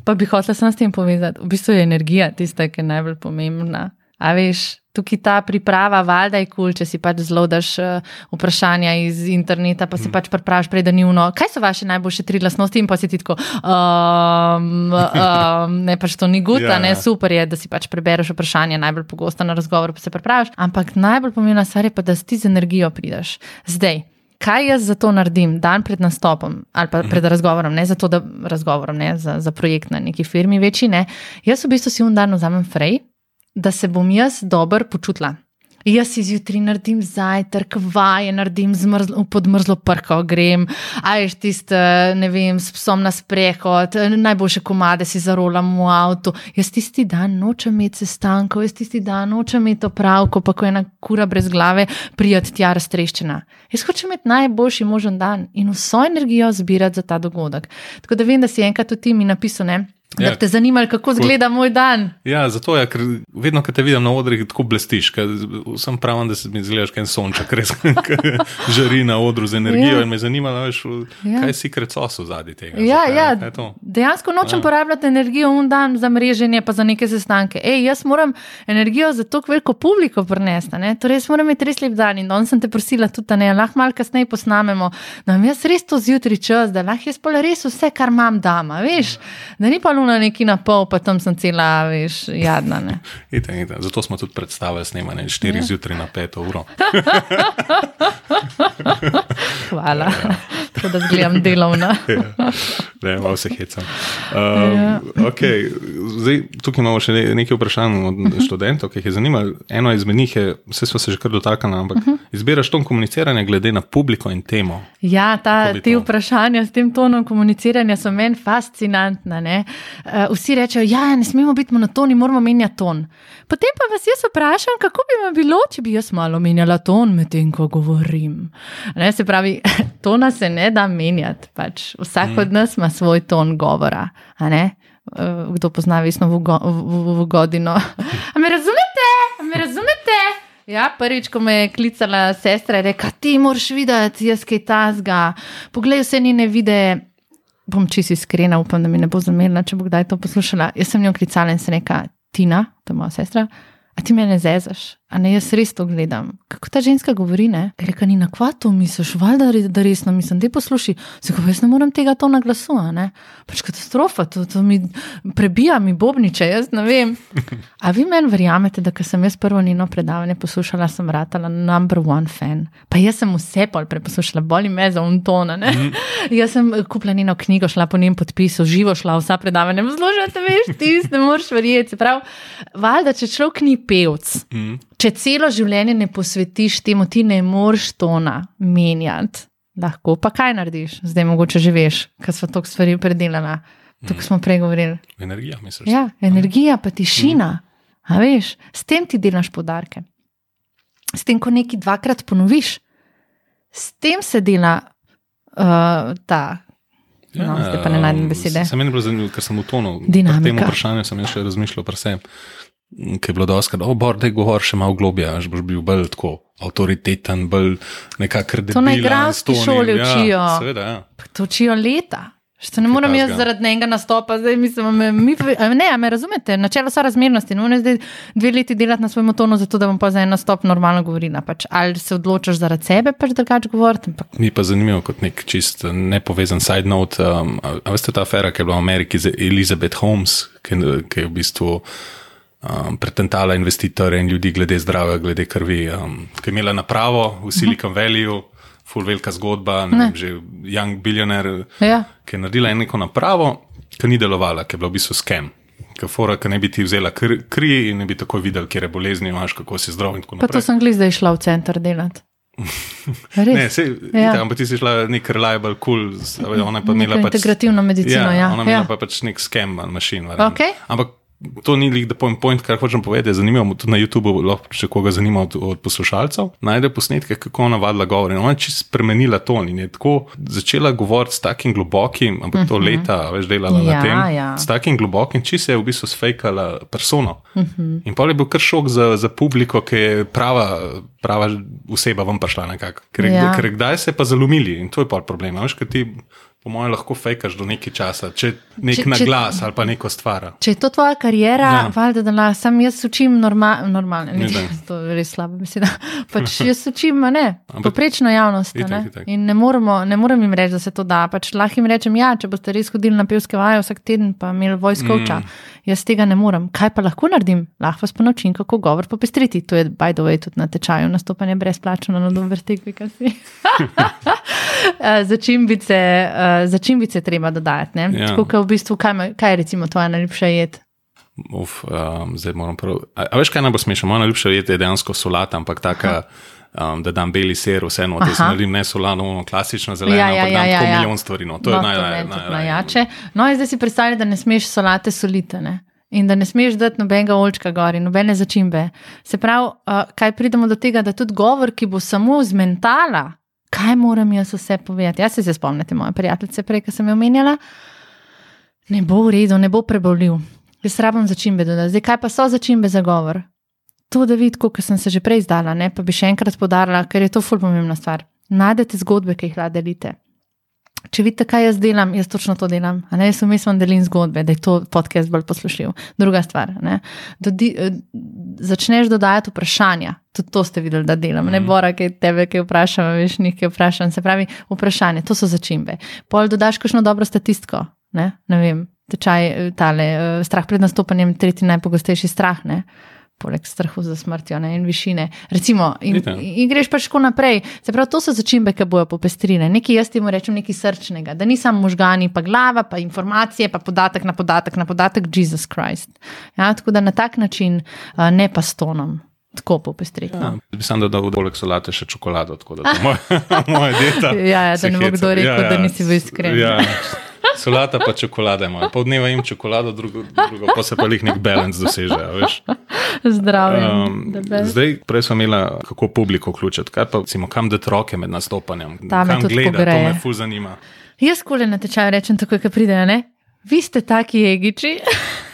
S2: Pa bi hotel sem s tem povezati. V bistvu je energija tista, ki je najbolj pomembna. A veš, tukaj ta priprava, valjda je kul, cool, če si pač zelo daš uh, vprašanja iz interneta, pa si
S1: Mm.
S2: pač prepraviš predanivno, kaj so vaše najboljše tri lasnosti in pa si ti tako, um, um, ne pač to ni guta,
S1: Ja,
S2: ne
S1: ja.
S2: super je, da si pač prebereš vprašanje najbolj pogosto na razgovor, pa se prepraviš. Ampak najbolj pomembna stvar je pa, da ti z energijo prideš. Zdaj. Kaj jaz za to naredim, dan pred nastopom ali pa pred razgovorom, ne za to, da razgovorom, ne za, za projekt na neki firmi, večji ne. Jaz v bistvu si un dan vzamem frej, da se bom jaz dobro počutila. Jaz si zjutraj naredim zajtrk, vaje naredim zmrzlo, podmrzlo prko, grem, ajš tiste, ne vem, s psom na sprehod, najboljše komade si zarolam v avtu. Jaz tisti dan nočem imeti sestankov, jaz tisti dan nočem imeti opravko, pa ko je ena kura brez glave, prijeti tja raztreščena. Jaz hočem imeti najboljši možen dan in vso energijo zbirati za ta dogodek. Tako da vem, da si enkrat tudi ti mi napisal, ne? Da
S1: Ja.
S2: bi te zanimali, kako izgleda moj dan.
S1: Ja, zato je, ker vedno, ko te vidim na odrih, tako blestiš. ker Sem pravim, da se mi zgledaš kot en sonček, res ki žari na odru z energijo.
S2: Ja.
S1: Ja. In me zanima, da veš,
S2: Ja.
S1: ja. kaj si krecoso zadnji tega.
S2: Ja,
S1: Zakaj-
S2: ja.
S1: kaj to?
S2: Dejansko nočem
S1: Ja.
S2: porabljati energijo un dan za mreženje, pa za neke sestanke. Ej, jaz moram energijo za to veliko publiko prenesti. ne. Torej, jaz moram imeti res lep dan in danes sem te prosila tudi, da ne lahko malo kasneje posnamemo, da imam jaz res to zjutraj čas, da lahko jaz pol res vse, kar imam dama, veš, da ni pa luna neki na pol, pa tam sem cela, veš, jadna. Ne.
S1: Ite, ite. Zato smo tudi predstavili snemanje 4 ja. zjutraj na 5 uro.
S2: Hvala, tako da zgledam delovna.
S1: Ne, malo se hecam. Uh, ja. okay. Zdaj, tukaj imamo še ne- nekaj vprašanj od študentov, ki jih je zanimalo. Eno izmed njih je, vse smo se že kar dotaknili, ampak uh -huh. izbiraš ton komuniciranja glede na publiko in temo.
S2: Ja, ta, te
S1: to?
S2: vprašanja s tem tonom komuniciranja so meni fascinantna. ne. Uh, vsi rečejo, ja, ne smemo biti monotoni, moramo menjati ton. Potem pa vas jaz vprašam, kako bi vam bilo, če bi jaz malo menjala ton medtem, ko govorim. Ne, se pravi, tona se ne da menjati. Pač. Vsak mm. od nas ima svoj ton govora. Uh, Kdo pozna Vesno Vugo- V- V- Vugodino? A me razumete? Me razumete? Ja, prvič, ko me je klicala sestra, je rekla: Ti moraš videti, jaz kaj tasga. Poglej vse njene videe. Bom čisto iskrena, upam, da mi ne bo zamerila, če bo kdaj to poslušala. Jaz sem njo klicala in sem rekla: Tina, to je moja sestra, a ti me ne zezaš, a ne jaz res to gledam. Kako ta ženska govori, ne? Je Rekla, ni na kvato misliš, valjda da resno mislim, da posluši. Se ga jaz ne morem tega to na glasu, a ne? Pač katastrofa, to, to mi prebija mi bobniče, jaz ne vem. A vi meni verjamete, da ko sem jaz prvo njeno predavanje poslušala, sem ratala number one fan. Pa jaz sem vse pol preposlušala, boli me za untona. Mm. jaz sem kupila njeno knjigo, šla po njem podpisu, živo šla vsa predavanja, poslušate, veš, ti ne moreš verjeti. Prav, valjda, če človek ni pevc,
S1: Mm.
S2: Če celo življenje ne posvetiš temu, ti ne moreš tona menjati. Lahko pa kaj narediš, zdaj mogoče že veš, ker smo toliko stvari predelali. Tukaj smo prej govorili.
S1: Energija, misliš?
S2: Ja, energija, pa tišina. A veš, s tem ti delaš podarke. S tem, ko nekaj dvakrat ponoviš, s tem se dela uh, ta. No, zdaj pa ne najdem besede.
S1: Se meni je bilo zanimivo, ker sem v tonu.
S2: Dinamika.
S1: Pri tem vprašanju sem še razmišljal pri sebi. Ki je bilo dosti, da bo da govor še malo globlje, až boš bil bolj tako avtoriteten, bolj nekako kredibilen.
S2: To na igralski šoli
S1: ja,
S2: učijo.
S1: Seveda, ja.
S2: To učijo leta. Što ne morem jaz zaradi enega nastopa, zdaj mislim, me, mi, ne, me razumete, načelo so razmernosti. Ne morem zdaj dve leti delati na svojem tonu, zato da bom pa za en nastop normalno govorila. Pač. Ali se odločaš zaradi sebe, pač drugače govoriti. Ampak...
S1: Mi pa zanimivo kot nek čist nepovezan side note. Um, a, a veste ta afera, ki je bila v Ameriki z Elizabeth Holmes, ki, ki je v bistvu. Um, pretentala investitore in ljudi glede zdravja, glede krvi, um, ki je imela napravo v Silicon Valleyju, full velika zgodba, ne ne. Vem, že young billionaire,
S2: ja.
S1: ki je naredila neko napravo, ki ni delovala, ki je bila v bistvu skem. Fora, ki ne bi ti vzela kri, kri in ne bi tako videl, kje je bolezni, imaš, kako si zdrav.
S2: Pa to sem gli zdaj šla v center delati.
S1: ne, sej, ja. Ampak ti si šla nek reliable, cool, ona pa imela pač.
S2: Integrativno medicino, ja.
S1: ja. Ona imela
S2: ja.
S1: pa pač nek skem, mašin.
S2: Okay.
S1: Ampak To ni lik, da pojem point, kar hočem povedati. Zanimivo, tudi na YouTubu, lahko, če koga zanima od, od poslušalcev, najde posnetke, kako ona vadila govor. Ona je čisto spremenila ton in je tako začela govoriti s takim globokim, ampak to uh mhm. -huh. leta več delala ja, na tem. Ja. S takim globokim, či se je v bistvu sfejkala persono. Uh mhm. -huh. In pa je bil kar šok za, za publiko, ki je prava, prava oseba vam prišla nekako. Ker, ja. ker kdaj se pa zalomili in to je pa problem. Veš, po mojem, lahko fejkaš do nekaj časa, če nek če, na glas ali pa neko stvar.
S2: Če je to tvoja karijera, ja. valjda, da sem jaz učim norma, normalno, ne vem, to je res slabo beseda. Pač jaz učim, ne, poprečno javnost. Itak, ne? Itak. In ne, moramo, ne morem jim reči, da se to da. Pač lahko jim rečem, ja, če boste res hodili na pevske vaje vsak teden, pa imeli vojskoča. Mm. Jaz tega ne morem. Kaj pa lahko naredim? Lahko vas pa naučim, kako govor popestriti. To je, by the way, tudi na tečaju nastopanje brezplačno na dober tek, kaj si. Začimbice. Uh, začimbice treba dodajati. Ja. Tako, v bistvu, kaj, kaj je recimo tvoja najljubša jed?
S1: Uf, um, zdaj moram prav. A, a veš, kaj najbolj smešno? Moja najljubša jed je dejansko solata, ampak taka. Um, da dam beli ser, vseeno, se naredim ne solano, ono klasično zeleno, ja, ja, ja, ja, ja. milijon stvari. No. To no, je
S2: najjače. No, zdaj si predstavljaj, da ne smeš solate solite. Ne? In da ne smeš dati nobenega olčka gor in nobene začimbe. Se pravi, uh, kaj pridemo do tega, da tudi govor, ki bo samo z mentala, kaj moram jaz vse povedati. Jaz se zdaj spomnim, moja prijateljica, prej, ki sem jo omenjala, ne bo v redu, ne bo prebolil. Jaz rabim začimbe dodati. Zdaj, kaj pa so začimbe za govor? To, da vidim, kot sem se že prej izdala, ne? pa bi še enkrat podarila, ker je to fulpomembna stvar. Najdete zgodbe, ki jih lahko delite. Če vidite, kaj jaz delam, jaz točno to delam. Ne, jaz umislim, da delim zgodbe, da je to podcast bolj poslušljiv. Druga stvar. Dodi, eh, začneš dodajati vprašanja. Tudi to ste videli, da delam. Mm. Ne mhm. bora, ki tebe, ki vprašam, veš, nekaj vprašam. Se pravi, vprašanje, to so začimbe. Pol dodaš kakšno dobro statistiko. Ne, ne vem, tečaj, eh, tale, eh, strah pred nastopanjem, tretji najpogostejši strah. Ne poleg strahu za smrtjo ne, in višine. Recimo, in, in greš pač tako naprej. Se pravi, to so začimbe, ki bojo popestrine. Nekaj jaz ti mu rečem, nekaj srčnega, da nisem možgani, pa glava, pa informacije, pa podatek na podatek na podatek, Jezus Krist. Ja, tako da na tak način, ne pa s tonom. Tako popestriti.
S1: Ja, bi sam dodal v dolek solate še čokolado, tako da je moja, moja dieta.
S2: ja, ja, da ne bo kdo rekel, ja, ja. da nisi bil iskren. Ja.
S1: Solata pa čokolade ima. Pol dneva jim čokolado, drugo, drugo pa se pa jih nek balans doseže.
S2: Zdravje. Um,
S1: zdaj, prej smo imeli, kako publiko vključiti. Kaj pa, recimo, kam dati roke med nastopanjem?
S2: Tam kam gleda,
S1: to me ful zanima.
S2: Jaz kole na tečaju rečem tako, kot pridejo, ne? Vi ste taki egiči.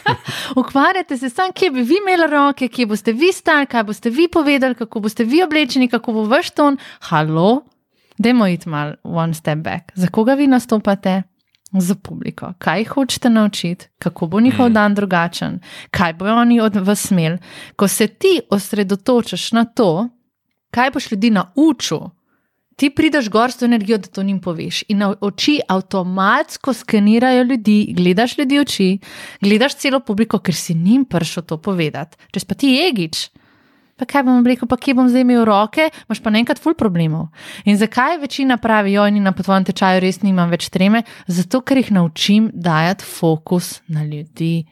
S2: Ukvarjate se sam, kje bi vi imeli roke, kje boste vi stali, kaj boste vi povedali, kako boste vi oblečeni, kako bo vaš ton. Halo, dajmo iti mal one step back. Za koga vi nastopate? Za publiko, kaj hočete naučiti, kako bo njihov mm. dan drugačen, kaj bojo oni od vas imeli. Ko se ti osredotočaš na to, kaj boš ljudi naučil, ti prideš gor s to energijo, da to njim poveš. In oči avtomatsko skenirajo ljudi, gledaš ljudi oči, gledaš celo publiko, ker si njim prišel to povedati. Če pa ti jegiš pa kaj bom rekel, pa kje bom zdaj imel roke, imaš pa naenkrat ful problemov. In zakaj večina pravi, joj, ni na potvojem tečaju, res nimam več treme? Zato, ker jih naučim dajati fokus na ljudi.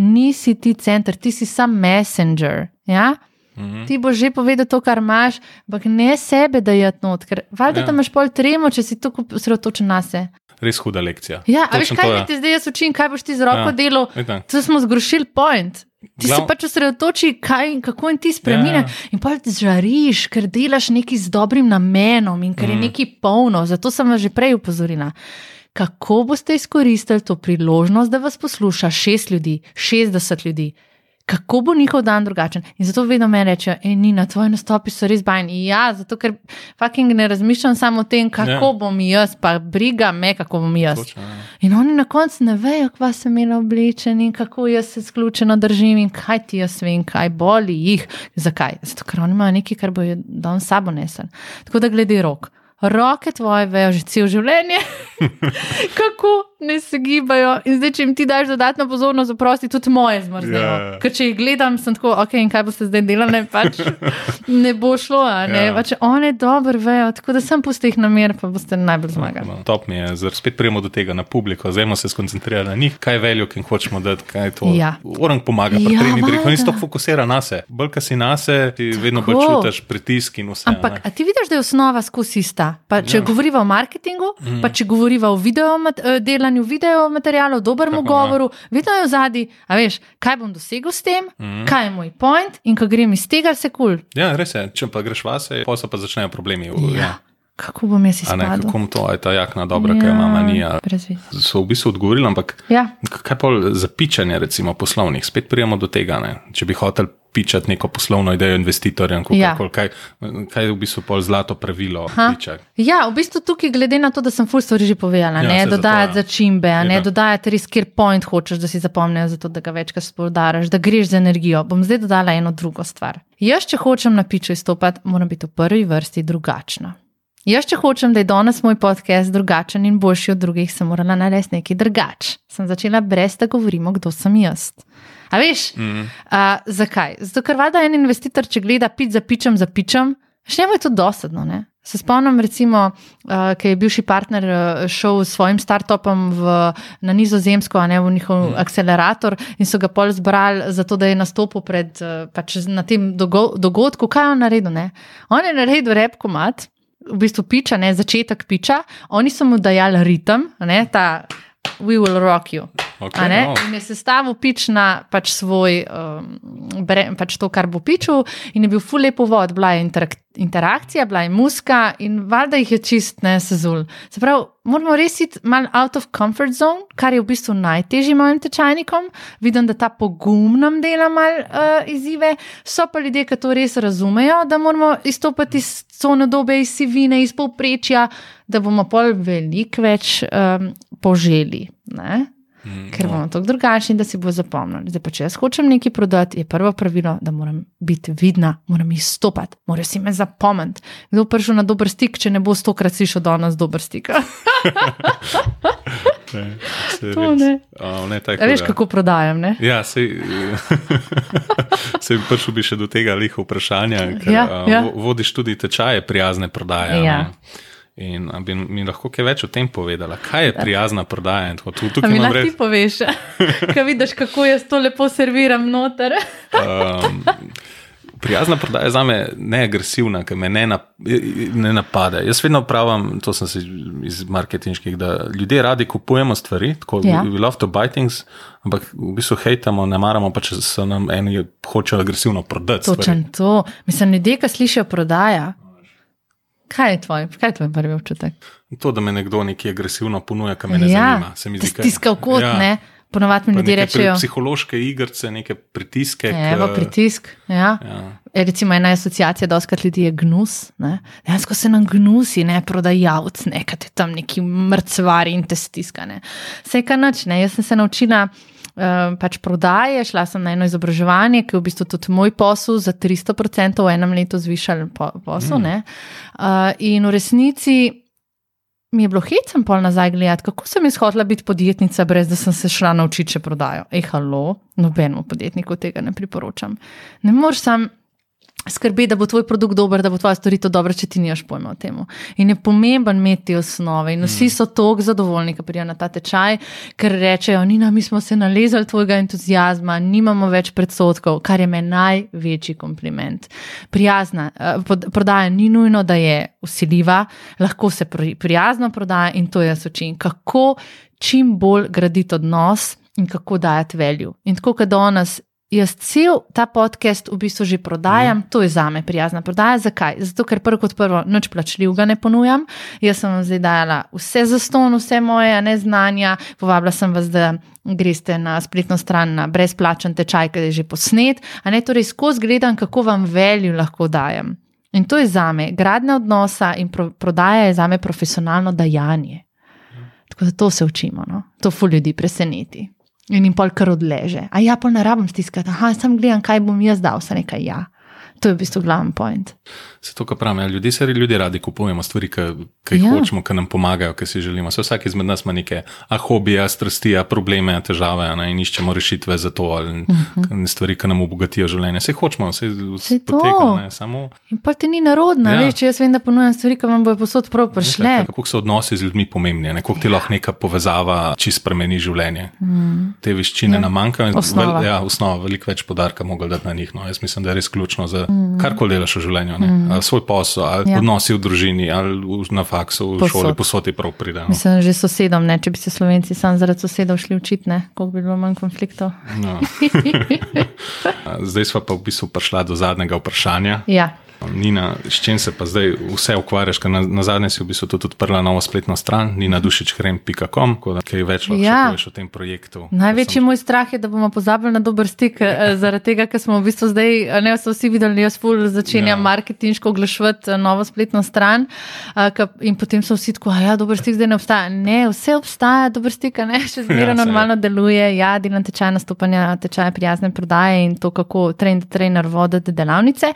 S2: Nisi ti center, ti si sam messenger. Ja? Mhm. Ti boš že povedal to, kar imaš, ampak ne sebe, da je not, ker valjda ja. imaš pol tremo, če si tako osredotočen na sebe.
S1: Res huda lekcija.
S2: Ja, veš, kaj ti zdaj jaz učim, kaj boš ti z roko ja. delal? To smo zgrošili point. Ti Glav... se pač osredotoči, kako in ti spremeni. Ja. In pa ti žariš, ker delaš nekaj z dobrim namenom in ker mm. je nekaj polno. Zato sem vas že prej upozorila. Kako boste izkoristili to priložnost, da vas posluša šest ljudi, šestdeset ljudi? Kako bo njihov dan drugačen. In zato vedno me rečejo, ej, Nina, tvoji nastopi so res bajni. Ja, zato ker fucking ne razmišljam samo o tem, kako
S1: Ja.
S2: bom jaz, pa briga me, kako bom jaz.
S1: Točno, ja.
S2: In oni na koncu ne vejo, kva sem imela oblečen in kako jaz se sključeno držim in kaj ti jaz vem, kaj boli jih. Zakaj? Zato, ker oni imajo nekaj, kar bojo dan sabo nesel. Tako da glede rok. Roke tvoje vejo že cel življenje, kako ne se gibajo. In zdaj, če jim ti daš dodatno pozornost, zaprosti tudi moje zmrznejo.
S1: Ja, ja.
S2: Ker če jih gledam, sem tako, ok, in kaj boste zdaj delali, pač ne bo šlo. a Ne?
S1: Ja.
S2: Pač one dobro vejo, tako da sem pusti jih na mir, pa boste najbolj zmagali.
S1: No, top mi je, zdaj spet prijemo do tega na publiko, zdaj se skoncentriramo na njih, kaj veljo, ki jim hočemo dati, kaj je to.
S2: Ja.
S1: Orang pomaga pri
S2: Ja,
S1: treningu, ja,
S2: valjda.
S1: nisi tako fokusira na se. Bolj, ko si na se, ti vedno bolj
S2: Tako.
S1: čutiš pritisk in vse.
S2: Ampak,
S1: ne.
S2: a ti vidiš, da je osnova skozi ista? Pa, če
S1: Ja.
S2: govoriva o marketingu, mm. pa če govoriva o video, mat, delanju video materialov, dobremu
S1: Tako, ja.
S2: govoru, vedno je v zadnji, a veš, kaj bom dosegel s tem, mm. kaj je moj point in ko grem iz tega, se kul. Cool.
S1: Ja, res je, če pa greš vase, pa se pa začnejo problemi. v-
S2: Ja. Kako bom jaz
S1: A ne,
S2: izpadel?
S1: kako mu to, je ta jakna dobra, ja, kaj ima manija. So v bistvu odgovorili, ampak
S2: Ja.
S1: kaj pa zapičanje, recimo poslovnih, spet prijemo do tega, ne? če bi hotel pičati neko poslovno idejo investitorjem,
S2: Ja.
S1: ja. kaj, kaj je v bistvu pol zlato pravilo
S2: Aha.
S1: piča.
S2: Ja, v bistvu tukaj, glede na to, da sem full stvari že povedala,
S1: Ja,
S2: ne dodajati
S1: ja.
S2: začimbe, a ne
S1: Ja.
S2: dodajati res, kjer point hočeš, da si zapomnijo, zato da ga večkrat spodaraš, da greš z energijo. Bom zdaj dodala eno drugo stvar. Jaz, če hočem na piču izstopati, moram biti v prvi vrsti drugačna. Jaz, če hočem, da je danes moj podcast drugačen in boljši od drugih, sem morala narediti nekaj drugače. Sem začela brez, da govorimo, kdo sem jaz. A veš, mm. uh, zakaj? Zato, ker valjda en investitor, če gleda pič za pičem za pičem, še njemu je to dosadno. Ne? Se spomnim, recimo, uh, ki je bivši partner uh, šel s svojim startupom v, na Nizozemsko, a ne v njihov mm. akcelerator, in so ga pol zbrali, zato da je nastopil pred, uh, pač na tem dogo dogodku. Kaj je on naredil? Ne? On je naredil repko mat, v bistvu piča, ne začetek piča, oni so mu dajali ritem, ne, ta We will rock you.
S1: Okay, no.
S2: In je sestavil pič na pač svoj, um, bre, pač to, kar bo pičil, in je bil ful lepo vod, bila je interak interakcija, bila je muska in valjda jih je čist ne sezul. Se pravi, moramo res iti mal out of comfort zone, kar je v bistvu najtežje mojim tečajnikom. Vidim, da ta pogum nam dela mal uh, izzive, so pa ljudje, ki to res razumejo, da moramo izstopiti iz cone dobe, iz sivine, iz povprečja, da bomo pol veliko več um, poželi. Ne?
S1: Mm,
S2: Ker
S1: no.
S2: bomo tako drugačni, da si bo zapomnili. Zdaj pa, če jaz hočem nekaj prodati, je prvo pravilo, da moram biti vidna, moram izstopati, morajo si me zapomniti. Kdo bo prišel na dober stik, če ne bo stokrat slišal danes dober stik?
S1: Ne,
S2: To ne.
S1: A, ne, tako,
S2: veš, kako prodajam, ne?
S1: Ja, se, se prišel bi še do tega liho vprašanja, ker
S2: Ja,
S1: ja, vodiš tudi tečaje prijazne prodaje.
S2: Ja.
S1: ne. In bi mi lahko kaj več o tem povedala, kaj je prijazna prodaja? tako. Tu, tukaj
S2: mi lahko ti
S1: res,
S2: poveš, kaj vidiš, kako jaz to lepo serviram noter.
S1: um, prijazna prodaja je za me neagresivna, ker me ne, nap, ne napade. Jaz vedno pravim, to sem se iz marketinških, da ljudje radi kupujemo stvari, tako
S2: Ja.
S1: we love to buy things, ampak v bistvu hejtamo, ne maramo pa, če se nam eni hočejo agresivno prodati. stvari.
S2: Točen to. Mislim, ljudje, ki slišijo prodaja. Kaj je tvoj, kaj je tvoj prvi občutek?
S1: To, da me nekdo nekaj agresivno ponuja, kar me ne zanima. Se mi
S2: da
S1: zdi, kaj-
S2: stiska v kot,
S1: Ja.
S2: ja. ne? Ponovadi mi ljudje rečejo,
S1: Psihološke igrice, neke pritiske.
S2: Evo,
S1: k-
S2: pritisk. Ja.
S1: Ja.
S2: E, Recimo, ena asociacija, da oskrat ljudi je gnus. Dejansko se nam gnusi, ne prodajalec, ne kaj te tam neki mrcvari in te stiskane. Vse kaj noč, ne. Jaz sem se naučila. Uh, pač prodaje, šla sem na eno izobraževanje, ki je v bistvu tudi moj posel za 300% v enem letu zvišal po, posel. Mm. Uh, in v resnici mi je bilo hecem pol nazaj gledati, kako sem jaz hotela biti podjetnica, brez da sem se šla naučiti še prodajo. Ej, halo, nobenemu podjetniku tega ne priporočam. Ne moreš sam skrbeti, da bo tvoj produkt dober, da bo tvoja storitev dobra, če ti nimaš pojma o tem. In je pomemben imeti osnove. In vsi so tako zadovoljni, ko pridejo na ta tečaj, ker rečejo: Nina, mi smo se nalezali tvojega entuzijazma, nimamo več predsotkov, kar je meni največji kompliment. Prijazna eh, prodaja ni nujno, da je usiljiva, lahko se pri- prijazno prodaja in to jaz učim. Kako čim bolj graditi odnos in kako dajati velju. In tako, kot danes jaz cel ta podcast v bistvu že prodajam, mm. to je za me prijazna prodaja. Zakaj? Zato, ker prvo kot prvo, noč plačljivega ne ponujam. Jaz sem vam zdaj dala vse za ston, vse moje neznanja, povabila sem vas, da greste na spletno stran na brezplačen tečaj, ki je že posnet. A ne torej skozi gledam, kako vam velju lahko dajem. In to je za me gradnja odnosa in pro, prodaja je za me profesionalno dajanje. Tako da to se učimo, no? to fu ljudi preseneti. In jim pol kar odleže. A ja, pol ne rabim stiskati, aha, sem gledal, kaj bom jaz dal, se nekaj ja. To je v bistvu glavni point.
S1: Se to, kar pravim, ja, ljudje se ljudje radi kupujemo stvari, ki jih ja. hočemo, ki nam pomagajo, ki si želimo. Se vsak izmed nas ima neke hobije, strasti, strastija, težave ne, in iščemo rešitve za to ali uh mhm. -huh. stvari, ki nam obogatijo življenje. Se hočemo, vse poteka. Samo...
S2: In pa ti ni narodno, ja. če jaz vem, da ponujam stvari, ki vam bojo posod prav prišle.
S1: Kako so odnosi z ljudmi pomembni, kako ti lahko neka povezava čist spremeni življenje. Mm. Te veščine ja. nam manjkajo in osnova. Vel, ja, osnova, veliko več podarka mogo dati na njih. No. Jaz mislim, da je res ključno za mm. karkoli delaš v življenju. Mm ali svoj posel, ali ja. odnosi v družini, ali na faksu, v posod. šoli, posod je prav pridem. No.
S2: Mislim, že sosedom, ne? če bi se slovenci sam zaradi sosedov šli učiti, koliko bi bilo manj konfliktov. No.
S1: Zdaj smo pa v bistvu prišli do zadnjega vprašanja.
S2: Ja.
S1: Nina, s čim se pa zdaj vse ukvarjaš? Na, na zadnje si v bistvu tudi odprla novo spletno stran, nina dušičkrem.com, da kaj več lahko ja. poveš o tem projektu.
S2: Največji sem... moj strah je, da bomo pozabili na dober stik, ja. zaradi tega, ker smo v bistvu zdaj, ne so vsi videli, jaz ful začenjam ja. marketinško oglašvati novo spletno stran in potem so vsi tako, ja, dober stik zdaj ne obstaja. Ne, vse obstaja, dober stik, ne, še zmeraj ja, normalno je. deluje, ja, delam tečaj nastopanja, tečaj prijazne prodaje in to, kako trener, trener voditi delavnice.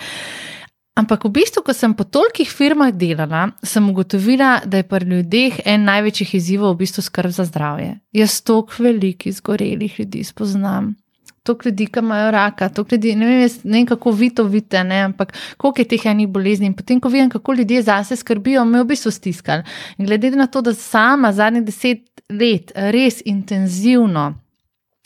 S2: Ampak v bistvu, ko sem po tolikih firmah delala, sem ugotovila, da je pri ljudeh en največjih izzivov v bistvu skrb za zdravje. Jaz toliko velikih, zgorelih ljudi spoznam. Tok ljudi, ki imajo raka, ljudi, ne, vem, jaz, ne vem, kako vi to vidite, ne, ampak koliko je teh enih bolezni. In potem, ko vidim, kako ljudje zase skrbijo, me v bistvu stiskali. In glede na to, da sama zadnjih deset let res intenzivno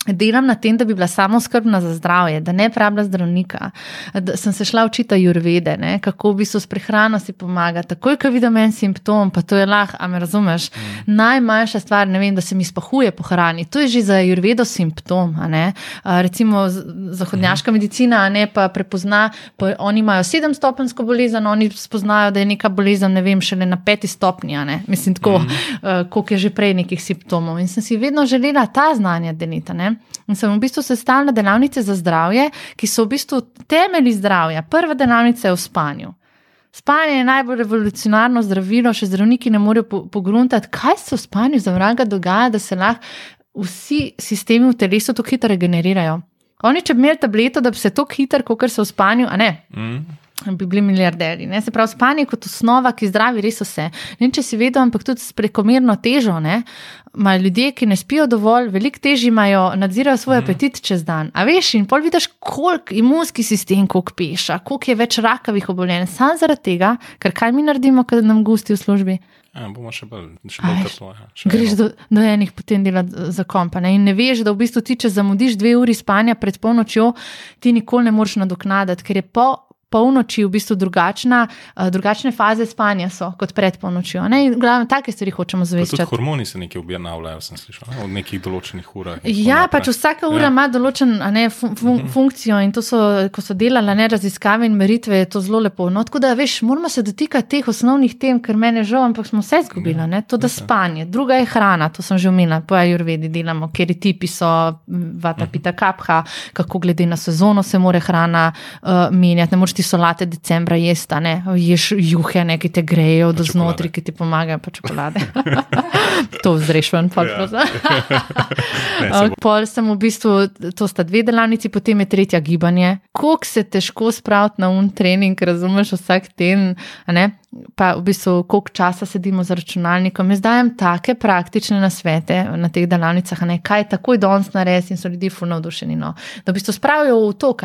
S2: Delam na tem, da bi bila samo skrbna za zdravje, da ne pravila zdravnika. Da sem se šla učiti jurvede, ne? kako v bistvu s prehrano si pomaga. Takoj, ko vidim en simptom, pa to je lahko, a me razumeš. Mm. Najmanjša stvar, ne vem, da se mi spahuje po hrani. To je že za jurvedo simptom. A, recimo zahodnjaška mm. medicina ne, pa prepozna, pa oni imajo sedemstopensko bolezen, oni spoznajo, da je neka bolezen, ne vem, šele na peti stopnji. Mislim, tako, mm. koliko je že prej nekih simptomov. In sem si vedno želela ta znanja deliti. In sem v bistvu sestavljala delavnice za zdravje, ki so v bistvu temelji zdravja. Prva delavnica je v spanju. Spanje je najbolj revolucionarno zdravilo, še zdravniki ne morejo pogruntati, kaj se v spanju za vraga dogaja, da se lahko vsi sistemi v telesu tako hitro regenerirajo. Oni, če bi imeli tableto, da bi se tako hitro, kot se v spanju, a ne. Mm bi bili milijarderji. Ne? Se pravi, spanje kot osnova, ki zdravi res vse. Ne, če si vedel, ampak tudi s prekomerno težo. Imajo ljudje, ki ne spijo dovolj, veliko težje imajo, nadzirajo svoj mm. apetit čez dan. A veš, in pol vidiš, koliko imunski sistem, koliko peša, koliko je več rakavih obolenj. Sam zaradi tega, ker kaj mi naredimo, kad nam gusti v službi.
S1: Ja, bomo še bolj, še bolj
S2: kaplo. Ja. Greš do, do enih potem delati za kompane in ne veš, da v bistvu ti, če zamudiš dve uri spanja pred polnočjo, ti nikoli ne moreš nadoknaditi, ker je po polnoči v bistvu drugačna, uh, drugačne faze spanja so kot pred polnočjo. Glavno, take stvari hočemo zavesti.
S1: Hormoni se nekaj objavljajo, sem slišal, ne? od nekih določenih ur.
S2: Ja, pač vsaka ura ja. ima določen ne, fun fun mhm. funkcijo in to so, ko so delali ne, raziskave in meritve, je to zelo lepo. No, tako da, veš, moramo se dotikati teh osnovnih tem, ker meni je žal, ampak smo vse izgubili. Ja. To, da spanje, druga je hrana, to sem že omenila, po ajurvedi delamo, ker ti tipi so vata, mhm. pita, kapha, kako glede na sezono se more hrana uh, menjati ti solate decembra jesta, ne ješ juhe, ne, ki te grejo do znotraj, ki ti pomagajo, pa čokolade. to vzreš ven, pol ja. pol sem v bistvu, to sta dve delavnici, potem je tretja gibanje. Kako se težko spraviti na un trening, razumeš vsak ten, ne? Pa v bistvu, koliko časa sedimo za računalnikom. Jaz dajem take praktične nasvete na teh delavnicah, ne, kaj takoj danes narediti in so ljudje fulno navdušeni. No. Da v bistvu spravijo v tok,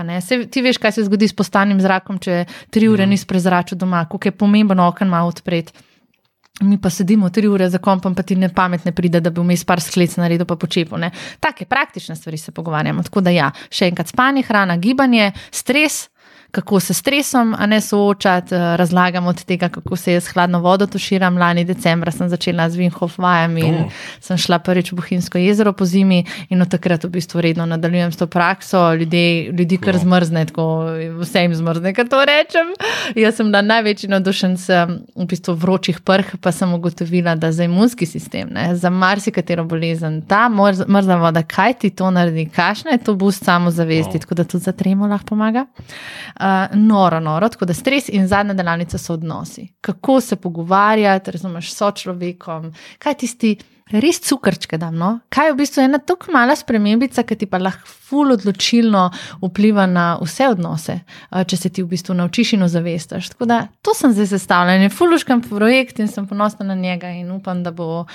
S2: ti veš, kaj se zgodi s postanim zrakom, če tri ure mhm. nisi prezračil doma, koliko je pomembno okno malo odpreti. Mi pa sedimo tri ure za kompom, pa ti ne pametne pride, da bi vmes par sklec naredil, pa počepil. Take praktične stvari se pogovarjamo. Tako da ja, še enkrat spanje, hrana, gibanje, stres, kako se stresom, a ne soočati, uh, razlagam od tega, kako se jaz hladno vodo tuširam. Lani decembra sem začela z Vinhof vajami in
S1: Oh.
S2: sem šla prvič v Bohinjsko jezero po zimi in od takrat v bistvu redno nadaljujem s to prakso. Ljudje, ljudi kar
S1: Wow.
S2: zmrzne, tako vse jim zmrzne, kar to rečem. Jaz sem bila največji navdušenc em, v bistvu vročih prh, pa sem ugotovila, da za imunski sistem, ne, za marsikatero bolezen, ta mrz- mrzla voda, kaj ti to naredi, kakšna je to boost samozavesti,
S1: Wow.
S2: tako da tudi za tremo lahko pomaga. Uh, noro, noro, tako da stres in zadnja delavnica so odnosi. Kako se pogovarjati, razumeš, s človekom, kaj tisti. Res cukrčke dam. No? Kaj je v bistvu ena tako mala spremembica, ki ti pa lahko ful odločilno vpliva na vse odnose, a, če se ti v bistvu naučiš in ozavestaš. Tako da to sem zdaj sestavljen, je fuluškam projekt in sem ponosna na njega in upam, da bo,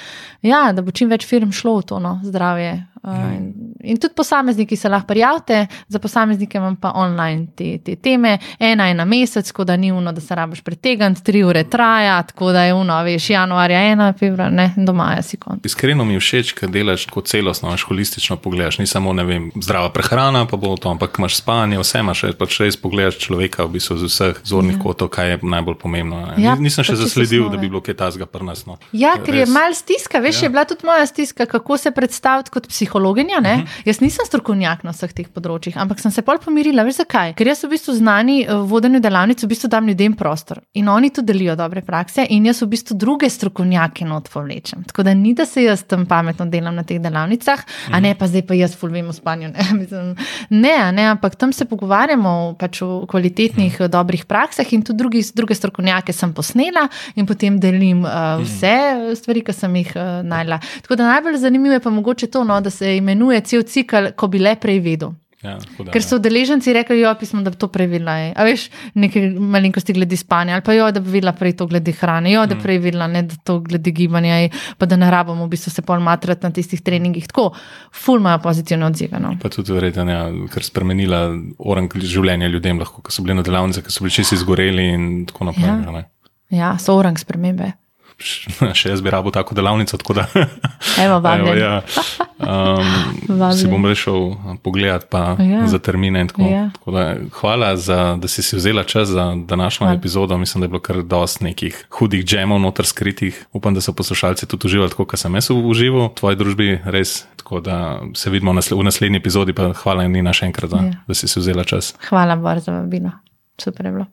S2: ja, da bo čim več firm šlo v to no, zdravje. A, In, in tudi posamezniki se lahko prijavite, za posameznike imam pa online te, te teme, ena je na mesec, tako da ni uno, da se rabiš pretegant, tri ure traja, tako da je uno, veš, januarja ena, februar, ne, do maja si konc.
S1: Iskreno mi je všeč, ker delaš tako celostno, imaš holistično pogledaš. Ni samo ne vem, zdrava prehrana, pa bo to, ampak imaš spanje, vse imaš, pač res pogledaš človeka v bistvu z vseh zornih ja. kotov, kaj je najbolj pomembno. ne.
S2: Ja,
S1: Nisem še zasledil,
S2: osnove.
S1: da bi bilo kaj tasga pri nas. No.
S2: Ja, ker je
S1: Res.
S2: mal stiska, veš, ja. Je bila tudi moja stiska, kako se predstaviti kot psihologinja. Uh -huh. Jaz nisem strokovnjak na vseh teh področjih, ampak sem se pol pomirila. Veš zakaj? Ker jaz v bistvu znani v vodenju delavnic, v bistvu dam ljudem prostor in oni tudi delijo dobre prakse, in jaz v bistvu druge strokovnjake not povlečem. Tako da ni, da se jaz tam pametno delam na teh delavnicah, uh -huh. a ne pa zdaj pa jaz ful vem o spanju. Ne, Mislim, ne, ne, ampak tam se pogovarjamo pač o kvalitetnih, uh -huh. dobrih praksah in tudi drugi, druge strokovnjake sem posnela in potem delim uh, vse stvari, ki sem jih uh, najla. Tako da najbolj zanimivo je pa mogoče to, no, da se imenuje cel cikl, ko bi le prej vedel.
S1: Ja, tako da,
S2: Ker so udeleženci rekli, jo, pismo, da bi to prevedla. A veš, nekaj malenkosti glede spanja, ali pa jo, da bi videla prej to glede hrane, jo, da
S1: Mm.
S2: prej videla ne, da to glede gibanja, je, pa da ne rabimo v bistvu se pol matrati na tistih treningih. Tako, ful imajo pozitivne odzive. No.
S1: Pa tudi verjetno, ja, ker spremenila orang življenja ljudem, lahko, ko so bili na delavnicah, ki so bili čisti izgoreli in tako naprej.
S2: Ja.
S1: Ja.
S2: Ja, so orang spremembe.
S1: Še jaz bi rabo tako delavnico, tako da.
S2: Evo, vabljen.
S1: ja. um, si bom rešil pogledat pa
S2: Ja.
S1: za termine. in Tako.
S2: Ja.
S1: Tako da, hvala, za, da si si vzela čas za današnjo
S2: Hvala.
S1: epizodo. Mislim, da je bilo kar dosti nekih hudih džemov noter skritih. Upam, da so poslušalci tudi uživali, tako kot sem jaz užival v tvoji družbi. Res. Tako da se vidimo v nasle- v naslednji epizodi. Pa hvala Nina še enkrat, da, ja. da si si vzela čas.
S2: Hvala, Bor, za vabilo. Super je bilo.